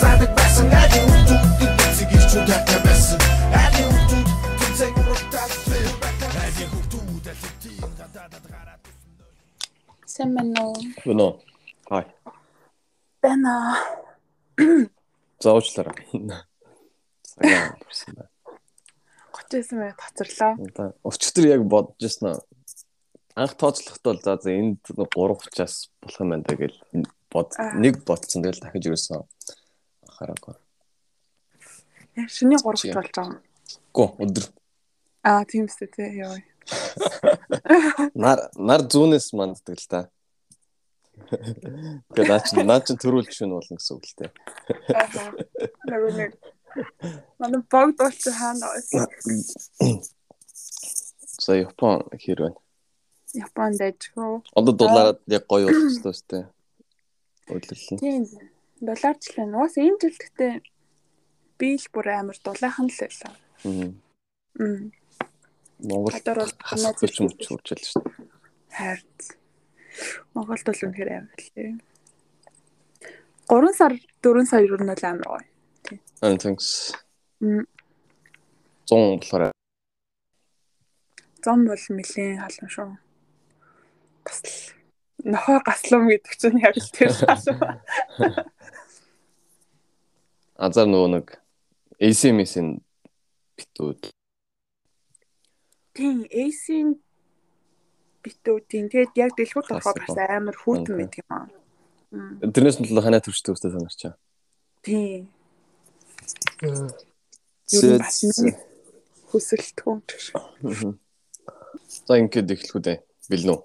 Задаг байсан айлын үтүүд гэж зүгт байсан Сайн байна уу? Өнөө. Хай. Бэна. Зоочлаа. Цагаан болсон байна. 39 минут хоцорлоо. Одоо өчтөр яг бодож ирсэн. Анх тооцлохдоо за за энд 3 учраас болох юм байна тэгэл бод нэг бодсон тэгэл дахиж ирсэн. Хараагүй. Яа шөнийн 3 болж байгаа юм. Гү өдөр. Аа тийм үстэй тий яа. Нар нар зүүнээс манддаг л та. Тэгээд наа чи наа чи төрүүлж шүн болно гэсэн үг л те. Нэг нэг. Манай богд болч хаана байсан. За Япон хэр байна? Японд дэжгөө. Одоо доллараар яг гоё болчихлоо шүү дээ. Өдлөрлөн. Тийм. Долларчлаа. Уус энэ жил гэхдээ би л бүр амар дулаахан л байлаа. Аа. Монгол хасах гэж юм чурчл шүү дээ. Хайрт. Монголд бол үнэхээр амар л тийм. 3 сар 4 сар юу нь амар гоё. And thanks. Мм. 100 болохоор Зам бол нэлийн халуун шүү. Бас л нохоо гаслам гэдэг чинь яг л тэр шаа. азар нөгөө нэг SMS-ийн битүүд Тийм, AC-ийн битүүдийн тэгээд яг дэлгүүрт орохоор бас амар хүүтэн байдаг юм аа. Тэрнээс нь л ханаа төвчтэй үстэй санарчаа. Тийм. Нь бас хүсэлтгүй. За ингээд эхлэх үү дээ. Билнэ үү?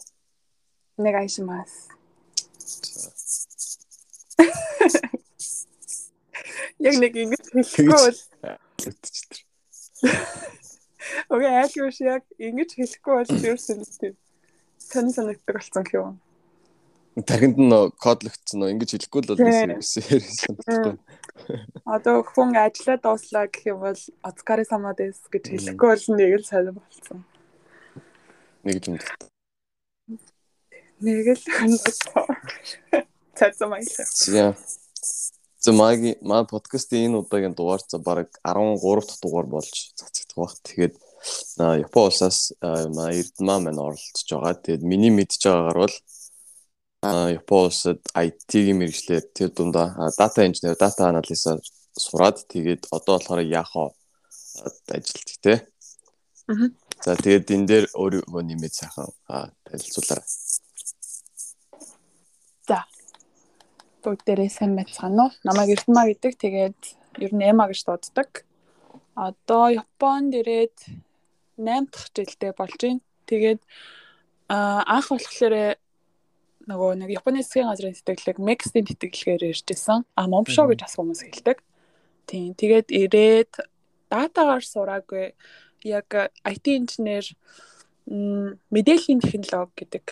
Нэг айшмас. Яг нэг ингэж хэлэхгүй бол Өтчтэр. окей айлгүйш яг ингэж хэлэхгүй бол ерөөсөн тийм. Таны санагддаг болсон гэх юм. Тархинд нь кодлогдсон нөө ингэж хэлэхгүй л бол Тийм. гэсэн. Одоо хүн ажиллаа дууслаа гэх юм бол Оскари самадес гэж хэлэхгүй бол нэг л сайн болсон. Нэг юм. Нэг л цаасан маялаа. За. За маги маа подкастын энэ удаагийн дугаар за баг 13 дахь дугаар болж цацагдах баг. Тэгээд Япон улсаас аа, маа Эрдмаа маань оролцож байгаа. Тэгээд миний мэдж байгаагаар бол Япон улсад IT-ийн мэрэгчлэр тэр дундаа аа, data engineer, data analyst-аар сураад тэгээд одоо болохоор яахоо ажилтдаг те. Аа. За тэгээд энэ дээр өөрөө нэмээд сайхан аа, танилцуулаарай. За. Бүгдээрээ сайн байцгаана уу? Намайг Эрдмаа гэдэг. Тэгээд ер нь Эма гэж дууддаг. Одоо Японд ирээд 8 дахь жилдээ болж байна. Тэгээд аа анх болохоор нөгөө нэг Японы засгийн газрын тэтгэлэг Мексийн тэтгэлгээр иржсэн. А момшо гэж бас хүмүүс хэлдэг. Тийм. Тэгээд ирээд датагаар сураагүй яг IT инженер мэдээллийн технологи гэдэг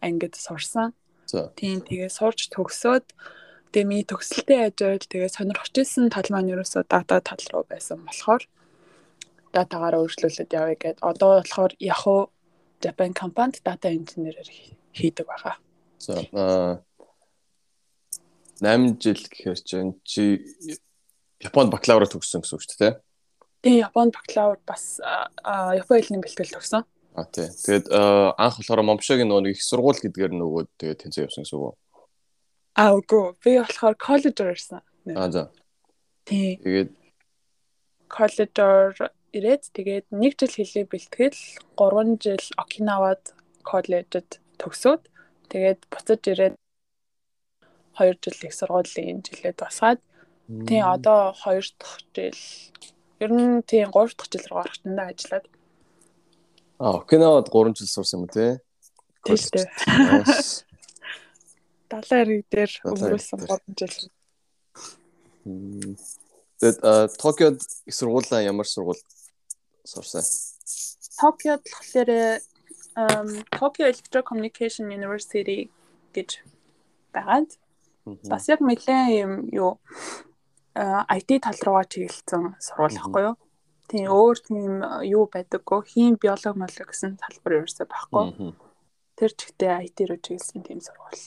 ангид сурсан. Тийм тэгээ сурч төгсөөд тэгээ миний төгсөлтийн ажил тэгээ сонирхож исэн тал маань ерөөсөө дата тал руу байсан болохоор датагаар өөрчлөлөд явъя гэд одоо болохоор Yahoo Japan компанид дата инженерээр хий- хийдэг байгаа. За аа 8 жил гэхээр чинь чи Японд бакалавра төгссөн гэсэн үг шүү дээ. Тэгээ Японд бакалавр бас Японы хэлний бэлтгэл төгсөн. А тий. Тэгээд анх болохоор Момшогийн нөгөө их сургууль гэдгээр нөгөө тэгээд тэнцээ явсан гэсэн үг. Аа үгүй би болохоор коллежор ирсэн. А за. Тийм Тэгээд коллежор ирээд тэгээд 1 жил хэлний бэлтгэл 3 жил Окинавад коллежид төгсөөд тэгээд буцаж ирээд 2 жил их сургуулийн жилээд басгаад тийм одоо 2 дахь жил ер нь тийм 3 дахь жил рүү орох нь ажиллаад а Окинавад 3 жил сурсан юм тий. Nice. далайн ирэг дээр өнгөрүүлсэн ирэг дээр. 3 жил. Тэгээд аа, Токиод сургуулаа ямар сургууль сурсан? Токиод болохоор Tokyo Electro Communication University гэж байгаад бас яг нэлээд юм юу IT тал руугаа чиглэлсэн сургууль байхгүй юу? Тийм өөр тийм юу байдаггүй хим биологи мол гэсэн салбар ерөөсөй байхгүй. Тэр ч ихтэй IT руу чиглэсэн тийм сургууль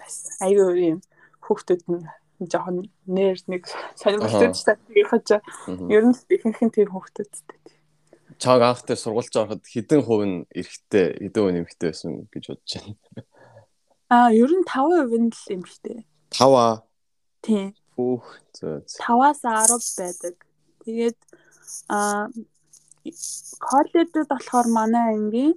байсан. Айгүй юм хүүхдүүд нь жоохон нэр нэг сонирхолтой ч ер нь ихэнх нь тийм хүүхдүүдтэй. Анх тэр сургуульч ороход хэдэн хувь нь эрэгтэй, хэдэн хувь нэмэгтэй байсан гэж бодож байна. Аа, ер нь 5% нь л эмэгтэй. 5 аа. Тийм. Хүүх зөө. 5-аас 10 байдаг. Тэгээд аа коллежид болохоор манай ангийн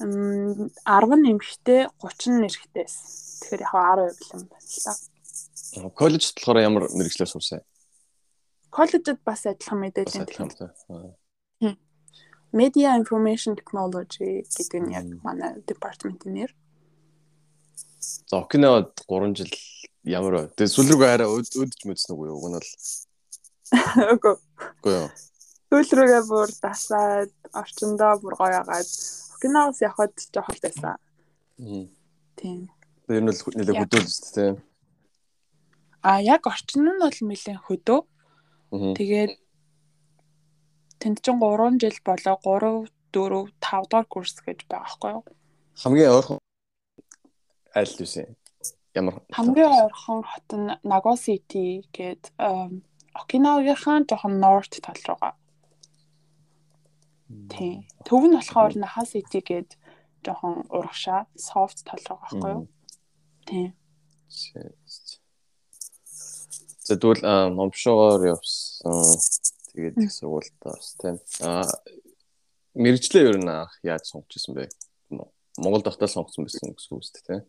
10 нь эмэгтэй, 30 нь эрэгтэйсэн. Тэгэхээр яг 10% л юм байна. Коллежид болохоор ямар мэрэгчлэр сурсан? Коллежид бас адилхан технологи. Media Information Technology гэдэг нь яг манай департаментын нэр. За Окинавад 3 жил ямар вэ? Тэгээ сүүл рүүгээ арай өдөж мэдсэн үгүй юу? Уг нь бол Үгүй. Үгүй юу. Сүүл рүүгээ бүр дасаад орчиндоо бүр гоё агаад Окинаваас явхад жоох л байсан. Тийм. Тэр нь л нэлээд хөдөөл өст тийм. А яг орчин нь бол нэлээд хөдөө. Тэгээд тэнд чинь 3 жил болоо 3 4 5 дахь курс гэж байгаа байхгүй юу? Хамгийн ойрхон аль юусэн? Ямар хамгийн ойрхон хот нь City гээд Окинавагийнхаа жоохон норт тал руугаа. Тийм. Төв нь болохоор City гээд жоохон урагшаа soft тал руугаа байхгүй юу? Тийм. Тэгвэл момшоогоор явсан Тэгээд их сургуультай бас тийм. Аа мэрэгчлээ ер нь яаж сонгож исэн бэ? Монгол дахтаа сонгосон байсан гэсэн үг үстэй тийм.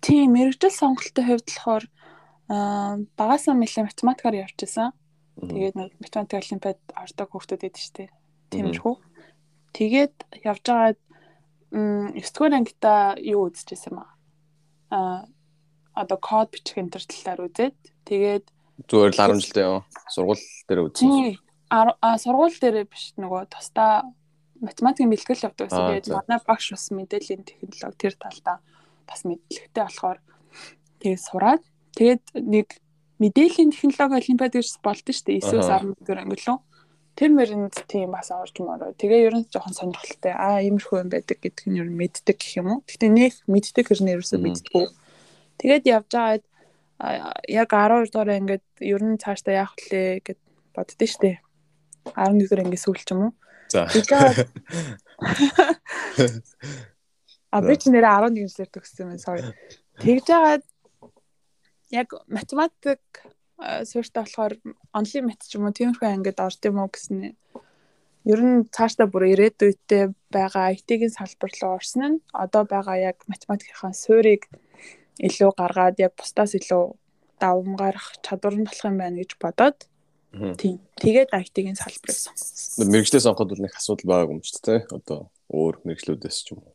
Тийм, мэрэгжил сонголтын хувьд болохоор аа багасаа нэлээ математикаар явж исэн. Тэгээд нэг математик олимпиад ордог хүүхдүүд байдаг шүү дээ. Тиймэрхүү. Тэгээд явж байгаад 9 дугаар ангита юу үзчихсэн юм аа. Аа одоо код бичих энэ төр талаар үзээд тэгээд Зүгээр л 10 жилдээ юу? Сургууль дээр үзсэн. А сургууль дээр биш нөгөө тусдаа математикийн бэлтгэл явдаг гэсэн. Тэгээд манай багш бас мэдээллийн технологи тэр талдаа бас мэдлэгтэй болохоор тэгээд сураад тэгээд нэг мэдээллийн технологи олимпиад гэж болдсон шүү дээ. 9-өөс 11 ангиллуу. Тэр мэрэнд тийм бас орж мороо. Тэгээ ер нь жоохон сонирхолтой. Аа иймэрхүү юм байдаг гэдг нь ер нь мэддэг гэх юм уу. Гэтэ нэг мэддэг гэж нэрвсээ мэддэггүй. Тэгээд явж байгаад яг 12 дугаар ингээд ер нь цаашдаа яах вүлээ гэд боддөө штэ. 11 дугаар ингээд сүүл ч юм уу. За. А би ч нэрээ 11 жилээр төгссөн юм sorry. Тэгж жагаад яг математик суурьтай болохоор онлайн мэт ч юм уу тиймэрхүү ангид орд юм уу гэсэн. Ер нь цаашдаа бүр ирээдүйдээ байгаа IT-ийн салбар руу орсон нь одоо байгаа яг математикийн суурийг илүү гаргаад яг бусдаас илүү давам гарах чадвар нь болох юм байна гэж бодоод тийм тэгээд IT-ийн салбарыг сонгосон. Мэргэжлээ сонгоход бол нэг асуудал байгаагүй юм шүү дээ. Одоо өөр мэргэжлүүдээс ч юм уу.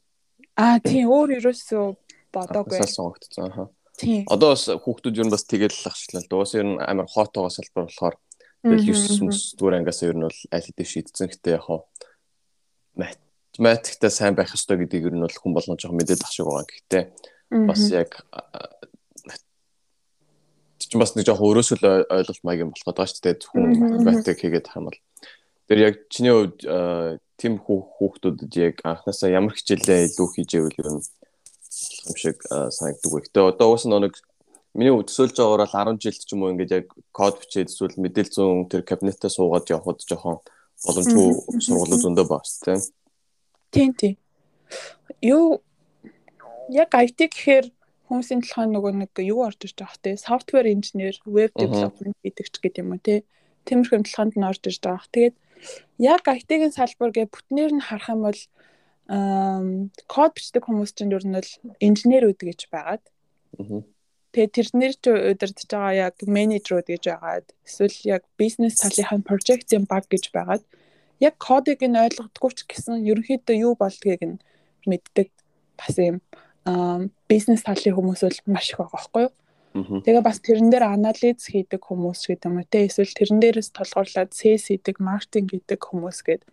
Аа тийм өөр ерөөсөө бодоогүй. Асаа сонгогдсон аа. Тийм. Одоо бас хүүхдүүд ер нь бас тэгээд л ахшлаа. Дуус ер нь амар хоотоогоо салбар болохоор тэгэл 9 мөс зүгээр ангаас ер нь бол аль хэдийн шийдсэн. Гэтэ яг хаа математикта сайн байх ёстой гэдгийг ер нь бол хүн болгон жоохон мэдээд ах шиг байгаа. Гэхдээ бас яг чинь бас нэг жоохон өрөөсөө л ойлголт маяг юм болох гэдэг шүү дээ. Зөвхөн математик хийгээд хамбал. Тэр яг чиний хувьд тийм хүүхдүүдэд яг анханасаа ямар хичээлээ илүү хийж ивэл ер нь болох юм шиг санагддаг вэ. Гэтэ одоо уус нэг миний төсөөлж байгаагаар бол 10 жилд ч юм уу ингээд яг код бичээд эсвэл мэдээлэл зүүн тэр кабинетаа суугаад явхад жоохон боломжгүй сургуулиуд зөндөө байна шүү дээ. Тийм тийм. Юу яг IT гэхээр хүмүүсийн толгойн нөгөө нэг юу орж иж байгаа хэ software engineer, web development гэдэг ч гэдэг юм те. Тиймэрхүү толгойд нь орж иж байгаа. Тэгээд яг IT-ийн салбар гэ бүтнээр нь харах юм бол код бичдэг хүмүүс чинь ер нь л инженерүүд гэж байгаад. Тэгээ тэрнэр ч удирдах байгаа яг менежерүүд гэж байгаад эсвэл яг бизнес талынхаа project-ийн баг гэж байгаад яг кодыг нь ойлгодоггүй ч гэсэн ерөнхийдөө юу болдгийг нь мэддэг бас юм бизнес талын хүмүүс бол маш их байгаа байхгүй юу? Тэгээ бас тэрэн дээр анализ хийдэг хүмүүс гэдэг юм уу те? Эсвэл тэрэн дээрээс толгуурлаад CS хийдэг, маркетинг хийдэг хүмүүс гээд.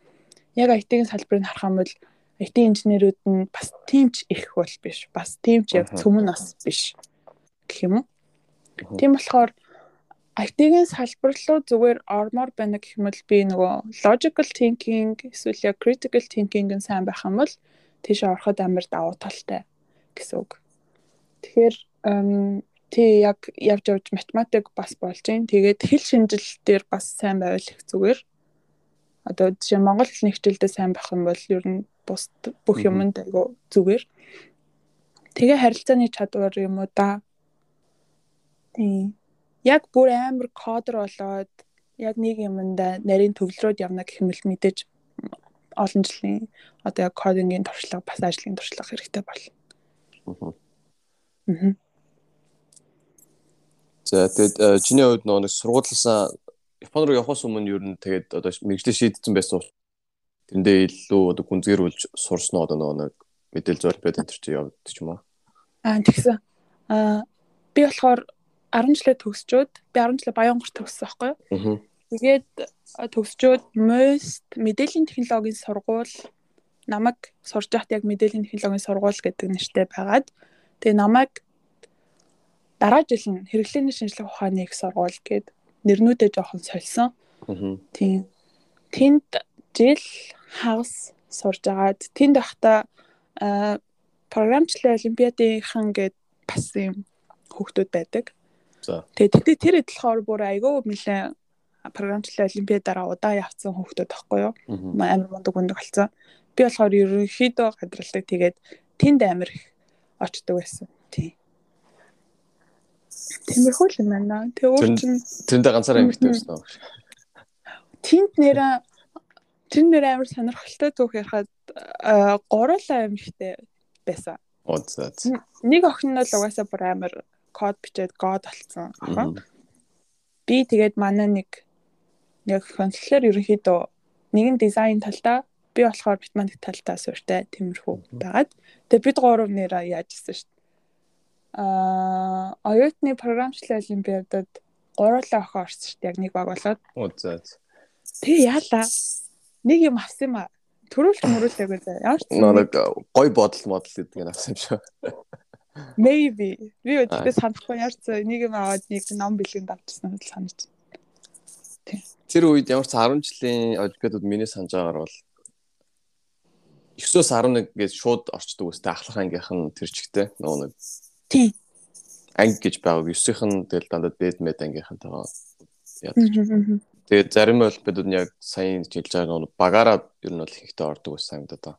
Яг IT-ийн салбарыг харах юм бол IT инженерүүд нь бас тиймч их бол биш. Бас тиймч яг цөмөн нас биш. Гэх юм уу. Тийм болохоор IT-ийн салбар руу зүгээр ормоор байна гэх юм бол би нөгөө logical thinking эсвэл яг critical thinking-ын сайн байх юм бол тийш ороход амар давуу талтай гэсэн үг. Тэгэхээр тий яг явж явж математик бас болж гин. Тэгээд хэл шинжил дээр бас сайн байвал их зүгээр. Одоо жишээ Монгол хэлний хичээлдээ сайн байх юм бол ер нь бус бүх юмд айгу зүгээр. Тэгээ харилцааны чадвар юм уу да. Тий яг бүр амар кодер болоод яг нэг юмда нарийн төвлөрөөд явна гэх юм л мэдээж олон жилийн одоо яг кодингийн туршлага бас ажлын туршлага хэрэгтэй болно. Аа. За тэгээд э, чиний хувьд нэг сургуулиасаа Япон руу явахаас өмнө ер нь тэгээд одоо мэрэгчлээ шийдсэн байсан тэрэндээ илүү одоо гүнзгийрүүлж сурсан одоо нэг мэдээлэл зорилбод энэ төр чи явд ч юм уу. Аа тэгсэн. Аа би болохоор 10 жилээ төгсчөөд би 10 жилээ Баянгорт төгссөн байхгүй юу? Тэгээд төгсчөөд MOST мэдээллийн технологийн сургууль намайг сурж байхад яг мэдээллийн технологийн сургууль гэдэг нэртэй байгаад тэгээ намайг дараа жил нь хэрэглээний шинжилгээ ухааны их сургууль гэд нэрнүүдээ жоохон сольсон. Тийм. Тэнд жил хагас сурж агаад тэнд байхдаа програмчлалын олимпиадынхан гэд бас юм хүүхдүүд байдаг. За. Тэгээд тэр болохоор бүр айгүй нэлээ програмчлалын олимпиадаараа удаа явцсан хүүхдүүд байхгүй юу? Амар мундаг мундаг болсон. Би болохоор ерөнхийдөө гадралдаг тэгээд тэнд амар их очдөг байсан. Тийм. Тиймэрхүү л юм байна. Тэг өөр чинь тэрэндээ ганцаараа амьддаг байсан уу? Тэнд нэрээ тэр нэр амар сонирхолтой түүх ярихад гурлаа амьдтай байсан. За. Нэг охин нь л угаасаа бүр амар код бичээд гоод болцсон. Аха. Би тэгээд манай нэг яг консулер ерөнхийдөө нэгэн дизайн талдаа би болохоор математик талдаа сууртай тиймэрхүү байгаад тэгээд бид гурав нэраа яажсэн шүү дээ. Аа, оюутны програмчлалын олимпиадад гурлаа охин орсон шүү дээ. Яг нэг баг болоод. Оо за. Тэгээ яалаа. Нэг юм авсан юм аа. Төрүүлж мөрүүлээгүй заа. Ямар ч нэг гой бодол модал гэдэг нь авсан юм шүү. Maybe. Би өдөртөө санахгүй ярьц нэг юм аваад нэг ном бэлгэнд авчихсан л санаж. Тэр үед ямар ч 10 жилийн олимпиадууд миний санаж байгаагаар бол 9-оос 11 гэж шууд орчдөг үстэй ахлах ангийнх нь тэр чигтэй нөгөө нэг. Тийм. Анги гэж байгааг 9-ийнх нь тэгэл дандаа дээд мед ангийнхантайгаа яадаг. Тэгээд зарим олимпиадууд нь яг сайн хэлж байгаа нөгөө багаараа ер нь бол ихтэй ордог байсан юм да та.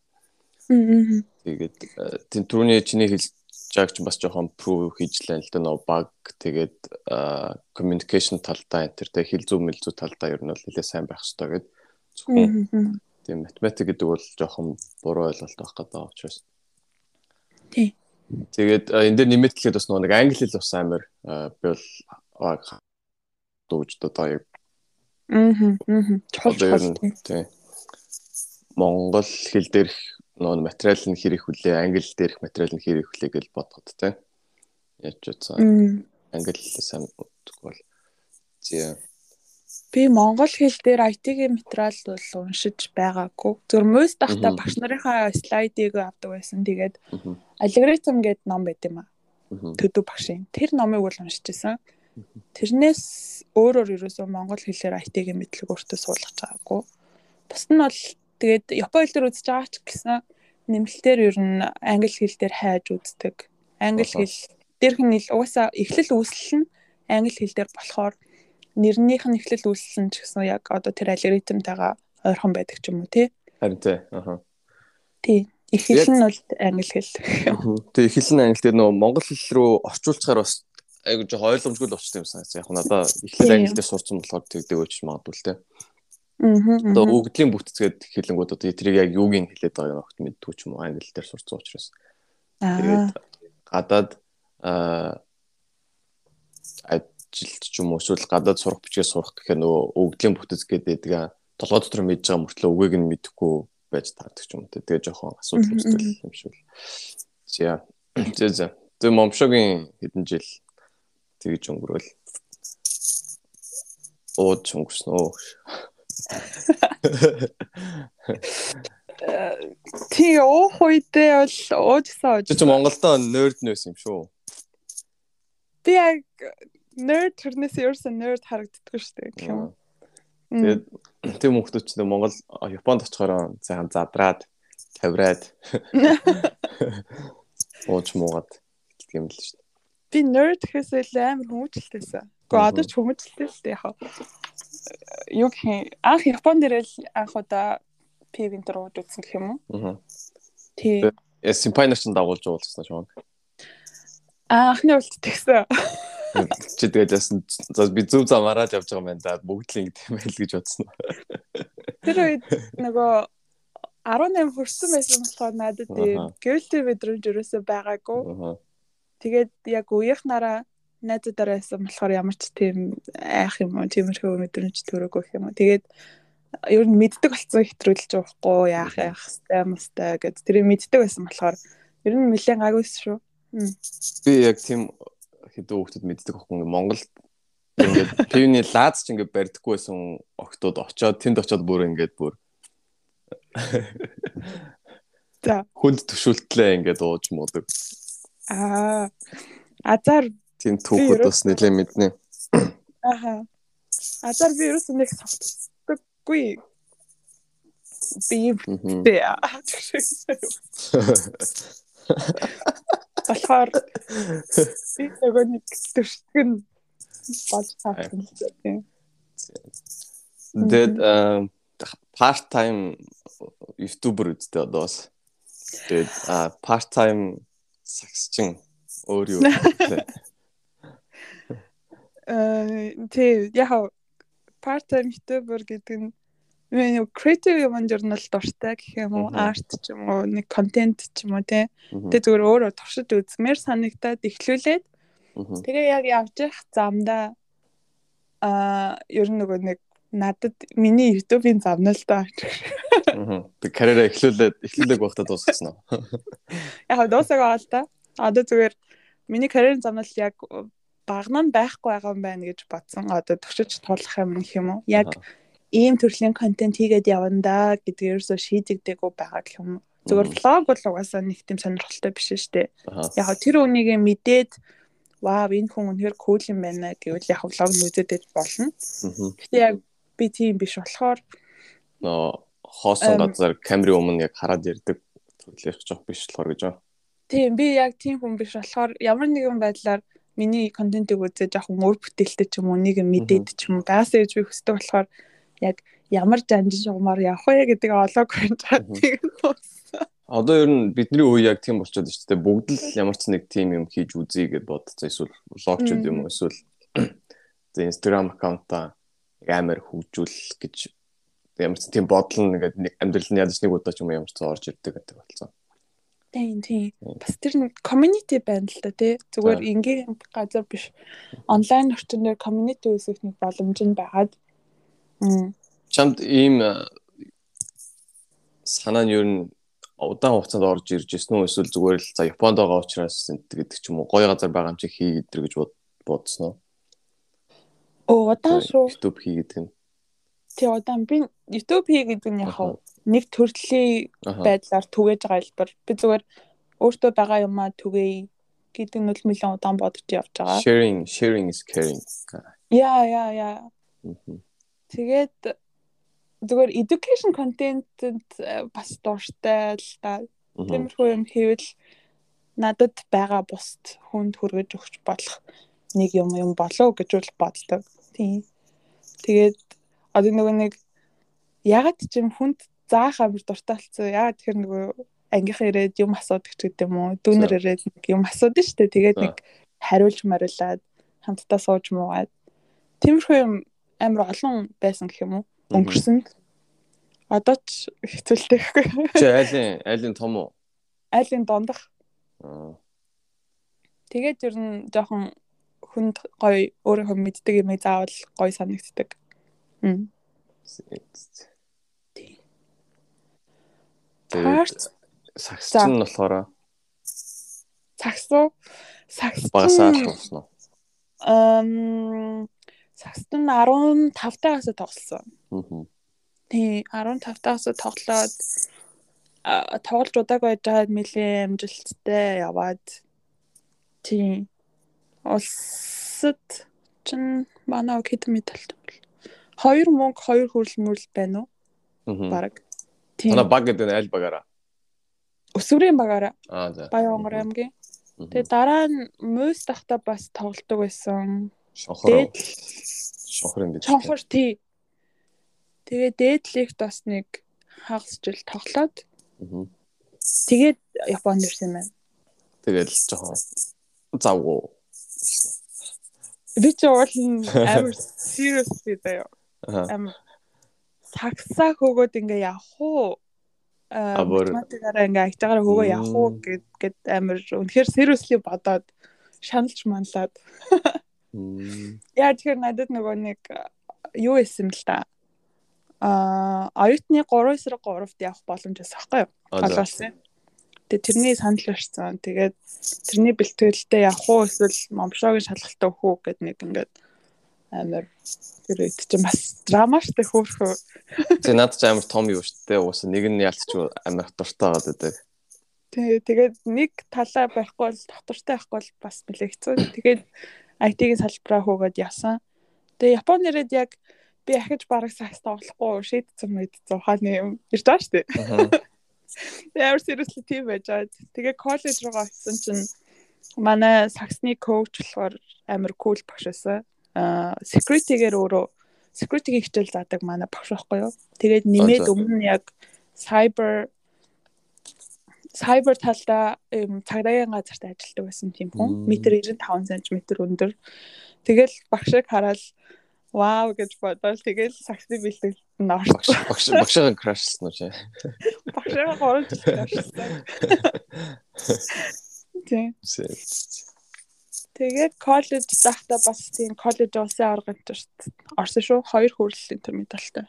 Тэгээд тийм түрүүний чиний хэлж жаг ч бас жоохон prove хийж лээ л да нөө баг тэгээд communication талдаа энэ тэг хэл зүү мэл зүү талдаа ер нь бол нэлээ сайн байх хэрэгтэй гэд зөвхөн тийм математик гэдэг бол жоохон буруу ойлголт байх гэдэг учраас. Тий. Тэгээд энэ дээр нэмэлт хэлэхэд бас нэг англи хэл бас амар би бол дууж одоо яг. Аа аа чухал тий. Монгол хэл дээрх нөө материал нь хэрэг хүлээ, англи дээрх материал нь хэрэг хүлээ гэж бодоход те. Яаж ч удаа англи хэлээ сайн боддог бол. Зэ Би монгол хэл дээр IT-ийн материал бол уншиж байгаагүй. Зөв мөс тахта багш нарынхаа слайдыг авдаг байсан. Тэгээд алгоритм гэдэг ном байт юм аа. Төдөв багшийн. Тэр номыг бол уншиж байсан. Тэрнээс өөрөөр ерөөсөө монгол хэлээр IT-ийн мэдлэг өөртөө суулгаж байгаагүй. Бус нь бол Тэгээд Япон хэл дээр үзэж байгаа ч гэсэн нэмэлтээр ер нь англи хэл дээр хайж үздэг. Англи хэл дээрх нь угаасаа эхлэл үүслэл нь англи хэл дээр болохоор нэрнийх нь эхлэл нь ч гэсэн яг одоо тэр алгоритмтайгаа ойрхон байдаг ч юм уу тий. Харин тий. Аха. Тий. Эхлэл нь бол англи хэл. Тий, эхлэл нь англи дээр нөгөө монгол хэл рүү орчуулчихаар бас айгу жоо ойлгомжгүй л болчихсон юм санагдсан. Яг надаа эхлэл англи дээр сурсан болохоор тэгдэг өч магадгүй л тий. Одоо өгдлийн бүтцгээд хэлэнгүүд одоо тэрийг яг юуг нь хэлээд байгааг огт мэддгүй ч юм уу англи дээр сурцсан учраас. Тэгээд гадаад ажилт ч юм уу эсвэл гадаад сурах бичгээ сурах гэхээр нөгөө өгдлийн бүтц гэдэг толгой дотор мэдж байгаа мөртлөө үгийг нь мэдэхгүй байж таардаг ч юм уу. Тэгээ жоохон асуудал үүсдэг юм шиг л. За. За за. Тэгээ момшогийн хэдэн жил тэгж өнгөрөөл. Ууд өнгөрсөн үү? Чи уух үедээ бол уужсан ууж. Чи Монголдо нерд нөөс юм шүү. Би яг nerd төрнөөс ерөөсөө nerd харагддаггүй шүү дээ гэх юм. Тэгээд тийм хүмүүс ч Монгол Японд очихороо сайхан задраад тавираад ууж муугаад гэдэг юм л шүү дээ. Би nerd гэхээсээ л амар хүмүүжлэлтэйсэн. Гэхдээ одоо ч хүмүүжлэлтэй л дээ яг. Юу гэх юм анх Японд ирэл анх удаа пивент руу үзсэн гэх юм уу? Аа. Тий. Э симпайнер ч дагуулж уулзсан шоог. Анхны уулт тэгсэн. Чи тэгээд яасан за би зөв замаараа явж байгаа юм байна да бүгд л ингэ тийм байл гэж бодсон. Тэр үед нөгөө 18 хүрсэн байсан болохоор надад тийм guilty мэдрэмж өрөөсөө байгаагүй. Тэгээд яг үеийнхнараа найзуудаараа байсан болохоор ямар ч тийм айх юм уу тиймэрхүү мэдрэмж төрөөгүй юм уу. Тэгээд ер нь мэддэг болсон хэтрүүлж уухгүй яах яах хэвээр мустай гэд тэр мэддэг байсан болохоор ер нь нэлээд гайгүйс шүү. Би яг тийм хэдэн хүүхдүүд мэддэг байхгүй Монголд ингээд пивний лаац ч ингээд барьдаггүй байсан октод очоод тэнд очоод бүр ингээд бүр За хүнд төшөлтлээ ингээд ууж муудаг. Аа азар тийм түүхүүд бас нэлээд мэднэ. Аха. Азар би ерөөс нэг софтгүй. Би би болохоор би нөгөө нэг төршгөн болж таасан тийм. Тэгэд part time ютубер үстэй одоос. Тэгээд part time сагсчин өөр юу Э тий яг part time ютубер гэдэг нь Миний creative юм журнал дуртай гэх юм уу, арт ч юм уу, нэг контент ч юм уу тий. Тэгээ зүгээр өөрөө туршиж үзмээр санагдаад эхлүүлээд тэгээ яг явж явах замдаа аа ер нь нөгөө нэг надад миний YouTube-ийн зам нь л доо. Тэг карьераа эхлүүлээд эхлүүлэг багтаа дуусгасан уу? Яг дуусаагаа л та. Одоо зүгээр миний карьерийн зам нь яг багнаа байхгүй байгаа юм байна гэж бодсон. Одоо төгсөж тулах юм юм уу? Яг ийм төрлийн контент хийгээд явна да гэдэг ерөөсөө шийдэгдээгүй байгаа гэх юм. Зүгээр влог бол угаасаа нэг тийм сонирхолтой биш шүү дээ. Яг тэр үнийг мэдээд вау энэ хүн үнэхээр кул юм байна гэвэл яг влог нь үзээд болно. Гэтэ яг би тийм биш болохоор нөө хоосон газар камерын өмнө яг хараад ярддаг төрлөх жоох биш болохоор гэж байна. Тийм би яг тийм хүн биш болохоор ямар нэгэн байдлаар миний контентыг үзээд жоохон өөр бүтээлтэй ч юм уу нэг мэдээд ч юм уу байсаа гэж би хүсдэг болохоор яг ямар жанжин шугамар явах вэ гэдэг олоогүй юм чадгийг нуусан. Одоо ер нь бидний үе яг тийм болчиход байна шүү дээ. Бүгд л ямар ч нэг тийм юм хийж үзье гэд бодцоо эсвэл влогчуд юм уу эсвэл за Instagram аккаунтаа амар хөгжүүл гэж ямар ч тийм бодол нэгээд нэг амьдрал нь ядаж нэг удаа ч юм ямар ч орж ирдэг гэдэг болцсон. Тийм тийм. Бас тэр нэг community байна л да тий. Зүгээр ингийн газар биш. Онлайн орчин дээр community үүсгэх нэг боломж нь байгаад Чамд ийм санаа нь ер нь удаан хугацаанд орж ирж ирсэн үү эсвэл зүгээр л за Японд байгаа учраас гэдэг ч юм уу гоё газар байгаа юм чи хий гэдэр гэж бодсон уу? Оо удаан шүү. YouTube хий гэдэг нь. Тий удаан би YouTube хий гэдэг нь яг нэг төрлийн байдлаар түгэж байгаа хэлбэр. Би зүгээр өөртөө байгаа юмаа түгээе гэдэг нь л нэлээд удаан бодож явж байгаа. Sharing sharing is caring. Яа яа яа. Тэгээд зүгээр education content-д бас дуртай л та. Тиймэрхүү юм хийвэл надад байгаа бусд хүнд хүргэж өгч болох нэг юм юм болов гэж бол боддог. Тийм. Тэгээд одоо нөгөө нэг ягаад ч юм хүнд заах амир дуртай болсон. Ягаад тэгэхээр нөгөө ангийнхан ирээд юм асуудаг ч гэдэм үү. Дүүнер ирээд нэг юм асуудаг шүү дээ. Тэгээд нэг хариулж мариулаад хамтдаа сууж муугаад. Тиймэрхүү юм амар олон байсан гэх юм уу? Өнгөрсөнд. Одоо ч хэцүүлтэй гэхгүй. Чи айлын айлын том уу? Айлын дондох. Тэгээд ер нь жоохон хүнд гоё өөрийнхөө мэддэг юм заавал гоё санагддаг. Мм. Тэгээд сагсчин нь болохоор сагсуу сагсчин багасаа болсон уу? Эм сагсд нь 15 тагаас тоглосон. Аа. Тий 15 тагаас тоглоод тоглож удааг байж байгаад нэлээ амжилттай яваад тийм улсад чин манай хэд медальтай бол хоёр мөнгө хоёр хүрэл мөрөл байна уу Мгм. баг тийм Танаа баг гэдэг нь аль багаараа? өсвөрийн багаараа Аа за. Баянгор аймгийн тэгээ дараа нь мөс тахта бас тоглодог байсан Шонхор. Шонхор юм гэж. чонхор тий тэгээ дээдлэгт бас нэг хагас жил тоглоод тэгээд Японд ирсэн байна Тэгэл жоохон завгүй. би ч уул амар seriously заяа Аа. амар сагсаа хөөгөөд ингээ явах уу А, а бүр- математикаараа ингээ айтаагаараа хөөгөө явах уу гэд гэд амар үнэхээр seriously бодоод шаналж манлаад. яа тэгэхээр надад нөгөө нэг а, юу исэн л та а оюутны 3 эсрэг 3-т явах боломж байсан байхгүй юу Аа за. голоосон тэгээ тэрний санал ирсэн тэгээд тэрний бэлтгэлтэй явах уу эсвэл момшоогийн шалгалтаа өгөх үү гэд нэг ингээд амар тэр үед чинь бас драма штэ хөөхөө Тэг над ч амар том юу дээ. Уус нэг нь ялцчих амар дуртай байгаа гэдэг. Тий, тэгээд нэг талаа барихгүй бол доктортой байхгүй бол бас нэлээ хэцүү. Тэгээд IT-ийн салбараа хөөгөөд ясан. Тэгээ Японд ирээд яг би ахиж бараг сакс тоглохгүй шийдсэн мэдсэн ухааны юм ирж байгаа шүү дээ. Амар seriously тийм байж байгаа. Тэгээ коллеж руугаа очсон чинь манай саксны коуч болохоор амар кул багш байсан. Аа security-гээр өөрөө security-гийн хичээл заадаг манай багш байхгүй юу. Тэгээд нэмээд өмнө яг cyber cyber талдаа цагдаагийн газарт ажилладаг байсан тийм хүн. Метр 95 см өндөр. Тэгэл багшийг хараад вау гэж бодоод тэгэл саксны бэлтгэлд нь орсон. багш багшаа крашсан уу чи? Багшаа 3 жил орсон. Тийм. Тэгээд коллеж захта бас тийм коллеж улсын арга гэмтэрт орсон шүү. Хоёр хүрэл энэ медальтай.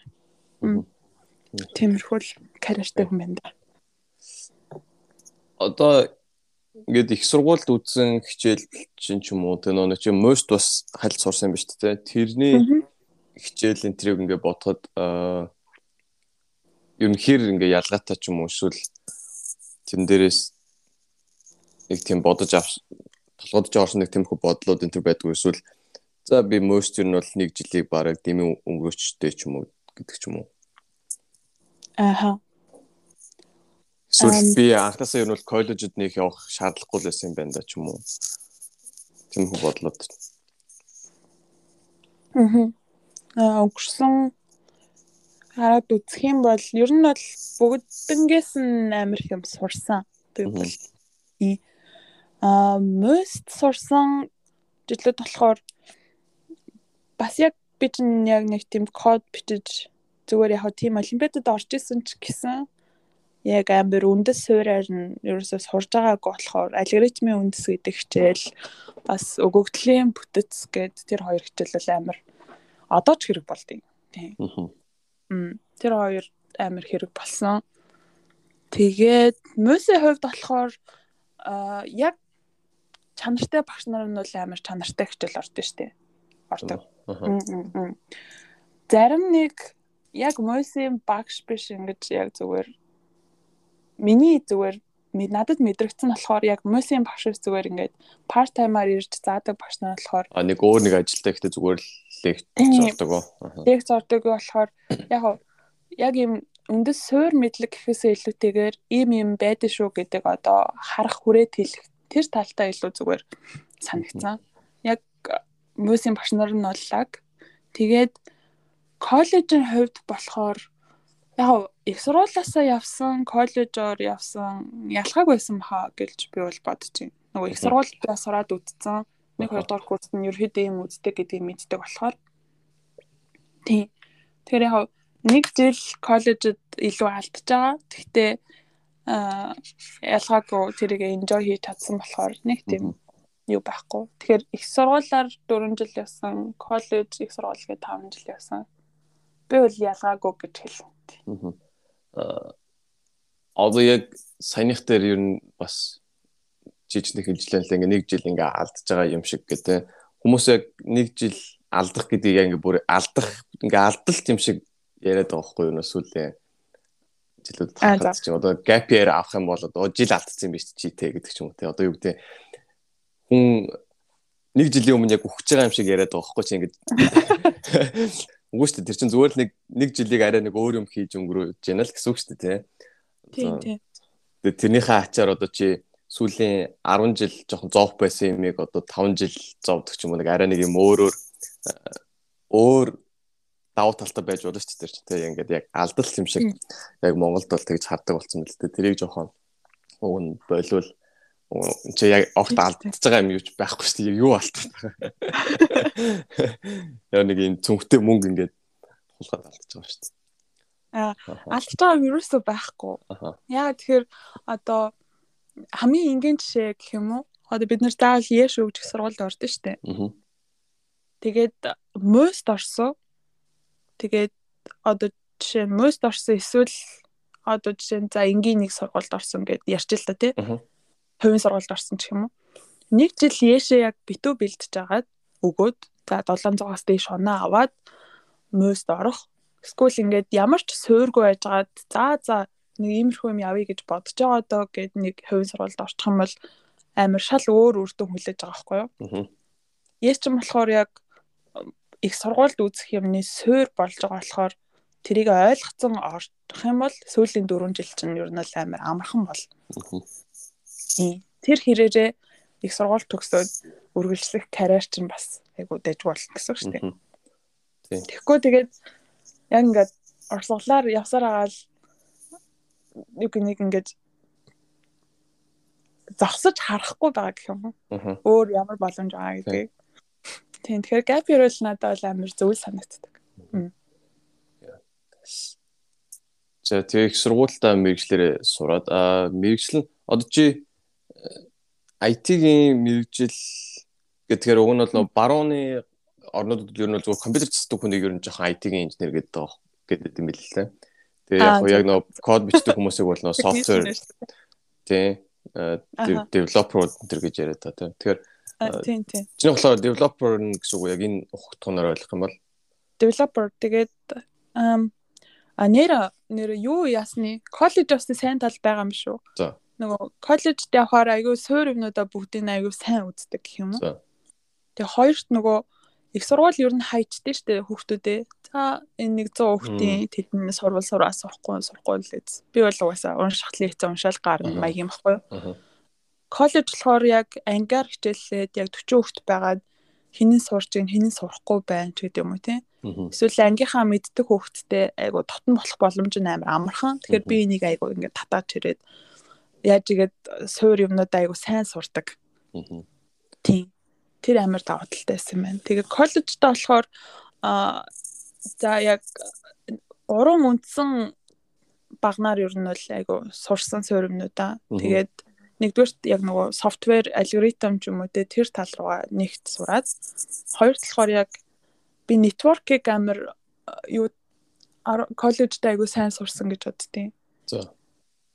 Тиймэрхүү л карьертэй хүн байна да. Одоо ингээд их сургуульд үзсэн хичээл чинь ч юм уу тэ нөө чи most бас хальт сурсан юм ба шүү дээ. Тэрний хичээл энэ трийг ингээд бодоход ер нь хэр ингээд ялгаатай ч юм уу эсвэл тэн дээрээс нэг тийм бодож авч толгойд орсон нэг тиймэрхүү бодлоод энэ төр байдгүй эсвэл за би most ер нь бол нэг жилийг бараг дэмий өнгөрөөчтэй ч юм уу гэдэг ч юм уу. Ааха. Эсвэл би анхнаасаа ер нь коллежид нэг явах шаардлагагүй л байсан юм байна да ч юм уу. Тиймэрхүү бодлоод. Мгм. Аа өнгөрсөн хараад үзэх юм бол ер нь бол бүгднгээс нь амар их юм сурсан. И аа most сурсан жилүүд болохоор бас яг би чинь яг нэг тийм код бичиж зүгээр яг тийм олимпиадад орж исэн ч гэсэн яг амар үндэс суурьаар нь ерөөсөө сурж байгааг болохоор алгоритмын үндэс гэдэг хичээл бас өгөгдлийн бүтэц гэд тэр хоёр хичээл бол амар одоо ч хэрэг болдیں۔ Тийм. Тэр хоёр амар хэрэг болсон. Тэгээд мөсийн хувьд болохоор яг чанартай багш нар нь бол амар чанартай хичээл ордог. Ордог. Мм, мм, мм. Зарим нэг яг мөсийн багш биш ингэж яг зүгээр миний зүгээр надад мэдрэгдсэн болохоор яг мөсийн багш зүгээр ингээд part timer ирж заадаг багш нар болохоор А нэг өөр нэг ажилтай ихтэй зүгээр л лекц зордог. Аа. лекц ордог болохоор яг яг юм үндэс суур мэдлэг гэхээсээ илүүтэйгээр ийм юм байдаг шүү гэдэг одоо харах хүрээд хэлэх тэр талтаа илүү зүгээр санагцсан. Яг мөсийн багш нар нь боллаг. Тэгээд коллежийн хувьд болохоор яг их сургуулиасаа явсан, коллежоор явсан ялгааг байсан баха гэлж би бол бодож байна. Нөгөө их Мгм. сургуультай сураад үтцсэн. Нэг хоёр дахь курст нь ерөөдөө юм үздэг гэдгийг мэддэг болохоор Тийм. Тэгэхээр яг нэг жил коллежид илүү алдчихж байгаа. Гэхдээ аа ялгаагүй тэрийг enjoy хийж чадсан болохоор нэг тийм юу байхгүй. Тэгэхээр их сургуулаар 4 жил явсан, коллеж их сургууль гээд 5 жил явсан. Би бол ялгаагүй гэж хэлнэ. Аа. Аа, Одоо яг саяных дээр ер нь бас жижиг хэмжлэн л ингээ нэг жил ингээ алдж байгаа юм шиг гэдэг. Хүмүүс яг нэг жил алдах гэдгийг ингээ бүр алдах ингээ алдалт юм шиг яриад байгаа байхгүй юу? Эсвэл жилүүд хахад чи одоо gap year авах юм бол одоо жил алдсан юм биш чи те гэдэг ч юм уу те одоо юу гэдэг хүн нэг жилийн өмнө яг өгч байгаа юм шиг яриад байгаа байхгүй чи ингэж үгүй шүү дээ тэр чинь зүгээр л нэг нэг жилийг арай нэг өөр юм хийж өнгөрөөж яана л гэсэн үг шүү дээ тийм тийм тэгээ тэрнийхээ ачаар одоо чи сүүлийн 10 жил жоохон зовх байсан юмыг одоо 5 жил зовдөг ч юм уу нэг арай нэг юм өөрөөр өөр давуу талтай байж болно шүү дээ тий ингээд яг алдал юм шиг яг Монголд бол тэгж хардаг болсон мэт л дээ тэрийг жоохон уг нь болвол чи яг огт алдчихж байгаа юм юу ч байхгүй шүү дээ юу алдчих. Яа нэг юм цүнхтэй мөнгө ингээд хулгаад алдчихж байгаа шүү дээ. Аа алдчихж байгаа юм юусоо байхгүй. Яа тэгэхээр одоо хамгийн энгийн жишээ гэх юм уу? Одоо бид нэр заавал яш өгч сургуульд ордон шүү дээ. Тэгээд мост орсон. Тэгээд одоо жишээ нь мост орсон эсвэл одоо жишээ нь за энгийн нэг сургуульд орсон гэд ярьж л та тий хувийн сургуульд орсон ч юм уу. Нэг жил яшээ яг битүү бэлдэж агаад өгөөд за 700-аас дээш оноо аваад мөст орох. Эсвэл ингээд ямар ч суургүй байжгаад за за нэг иймэрхүү юм явъя гэж бодож байгаа доо гэд нэг хувийн сургуульд орчих юм бол амар шал өөр үр дүн хүлээж байгаа байхгүй юу? Яс ч юм болохоор яг их сургуульд үзэх юмны суур болж байгаа болохоор тэрийг ойлгоцсон орох юм бол сүүлийн 4 жил чинь ер нь амар амархан бол. Тэр хэрээрээ их сургууль төгсөөд үргэлжлэх карьер чинь бас айгу дэжгүй болно гэсэн үг шүү дээ. Тэгэхгүй тэгээд яг ингээд орслуулаар явсаар агаал нэг нэг ингээд зогсож харахгүй байгаа гэх юм уу. Өөр ямар боломж байгаа гэдгийг. Тийм тэгэхээр gap year бол надад бол амар зөв санагддаг. За тэгээ их сургуультай мэрэгчлэрээ сураад аа мэрэгчлэн одоо чи IT-ийн мэрэгжил гэдгээр уг нь бол барууны орнуудад ер нь бол зөвхөн компьютер цэцдэг хүнийг ер нь жоохон IT-ийн инженер гэдэг байгаа гэдэг юм бэл л дээ. Тэгээ яг яг нөө код бичдэг хүмүүсийг бол нөө софтвер тий девелопер өнтер гэж яриад тий. Тэгэхээр тийм тийм. Чиний болохоор девелопер гэсэн үг яг энэ ухтгоноор ойлгох юм бол девелопер тэгээд а нэр нэр юу ясны коллежоос сайн тал байгаа юм шүү. За нөгөө коллежд явахаар айгүй суур юмнуудаа бүгдийг айгүй сайн үздэг гэх юм уу. Тэгээ хоёрт нөгөө их сургууль ер нь хайчдээ штэ хүүхдүүдээ. За энэ 100 хүүхдийн тэдний сурвал сураа сурахгүй сурахгүй л үз. Би бол угаасаа унших лекц уншаал гарна маяг юм баггүй юу. Коллеж болохоор яг ангиар хичээллээд яг 40 хүүхд байгаад хинэн сурж ийн хинэн сурахгүй байна ч гэдэг юм уу тийм. Эсвэл ангийнхаа мэддэг хүүхдтэй айгу тотон болох боломж нь амар амархан. Тэгэхээр би энийг айгу ингээд татаад чирээд яаж игээд суур юмнууд айгу сайн сурдаг. Тийм. Тэр амар давуу талтай байсан байна. Тэгээ коллежтой болохоор а за яг гурван үндсэн багнаар ер нь бол айгу сурсан суур юмнуудаа. Тэгээд нэгдүгээрт яг нөгөө софтвер алгоритм ч юм уу те тэр тал руугаа нэгт сураад хоёрт болохоор яг би network-ийг амар юу коллежд айгу сайн сурсан гэж боддtiin. За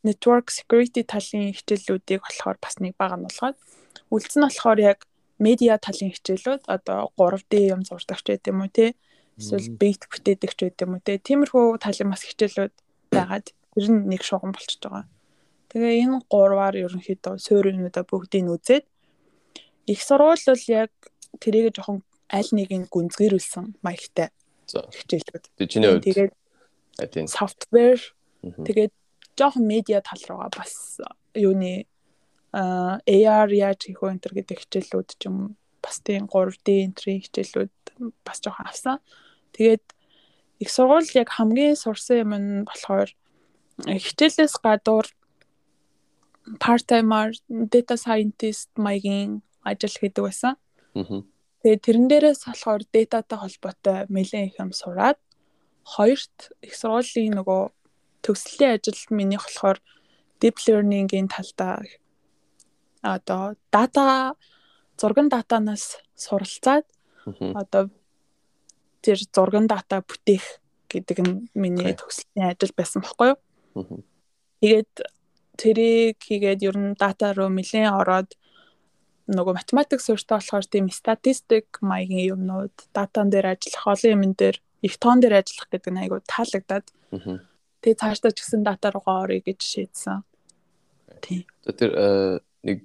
network security талын хичээллүүдийг болохоор бас нэг бага нь болгоод үлдсэн нь болохоор яг медиа талын хичээлүүд одоо 3D юм зурдаг ч гэдэм үү те эсвэл бит бүтээдэг ч гэдэм үү те тиймэрхүү талын бас хичээлүүд байгаад ер нь нэг шугам болчихж байгаа. Тэгээ энэ гурваар ерөнхийдөө сууринуудаа бүгдийг үзээд их сурвал бол яг тэрийг жоохон аль нэг нь гүнзгийрүүлсэн маягтай хичээлүүд. Тэгээд софтвер тэгээд жоохон медиа тал руугаа бас юуны AR яаж хийх вэ энэ гэдэг хичээлүүд ч юм бас тийм 3D энтрийн хичээлүүд бас жоохон авсан. Тэгээд их сургууль яг хамгийн сурсан юм нь болохоор хичээлээс гадуур part timer data scientist маягийн ажил хийдэг байсан. Тэгээд тэрэн дээрээс болохоор дататай холбоотой нэлээд их юм сураад хоёрт их сургуулийн нөгөө төгслийн ажил минийх болохоор deep learning-ийн талдаа. Одоо дата зурган датанаас суралцаад одоо тэр зурган дата бүтээх гэдэг нь миний төгслийн ажил байсан байхгүй юу. Тэгээд тэрийг хийгээд ер нь дата руу нэлээд ороод нөгөө математик суурьтай болохоор тийм статистик маягийн юмнууд датан дээр ажиллах олон юмн дээр их тоон дээр ажиллах гэдэг нь айгу таалагдаад Тэгээ цаашдаа ч гэсэн дата руугаа орё гэж шийдсэн. Тийм. Тэр э, нэг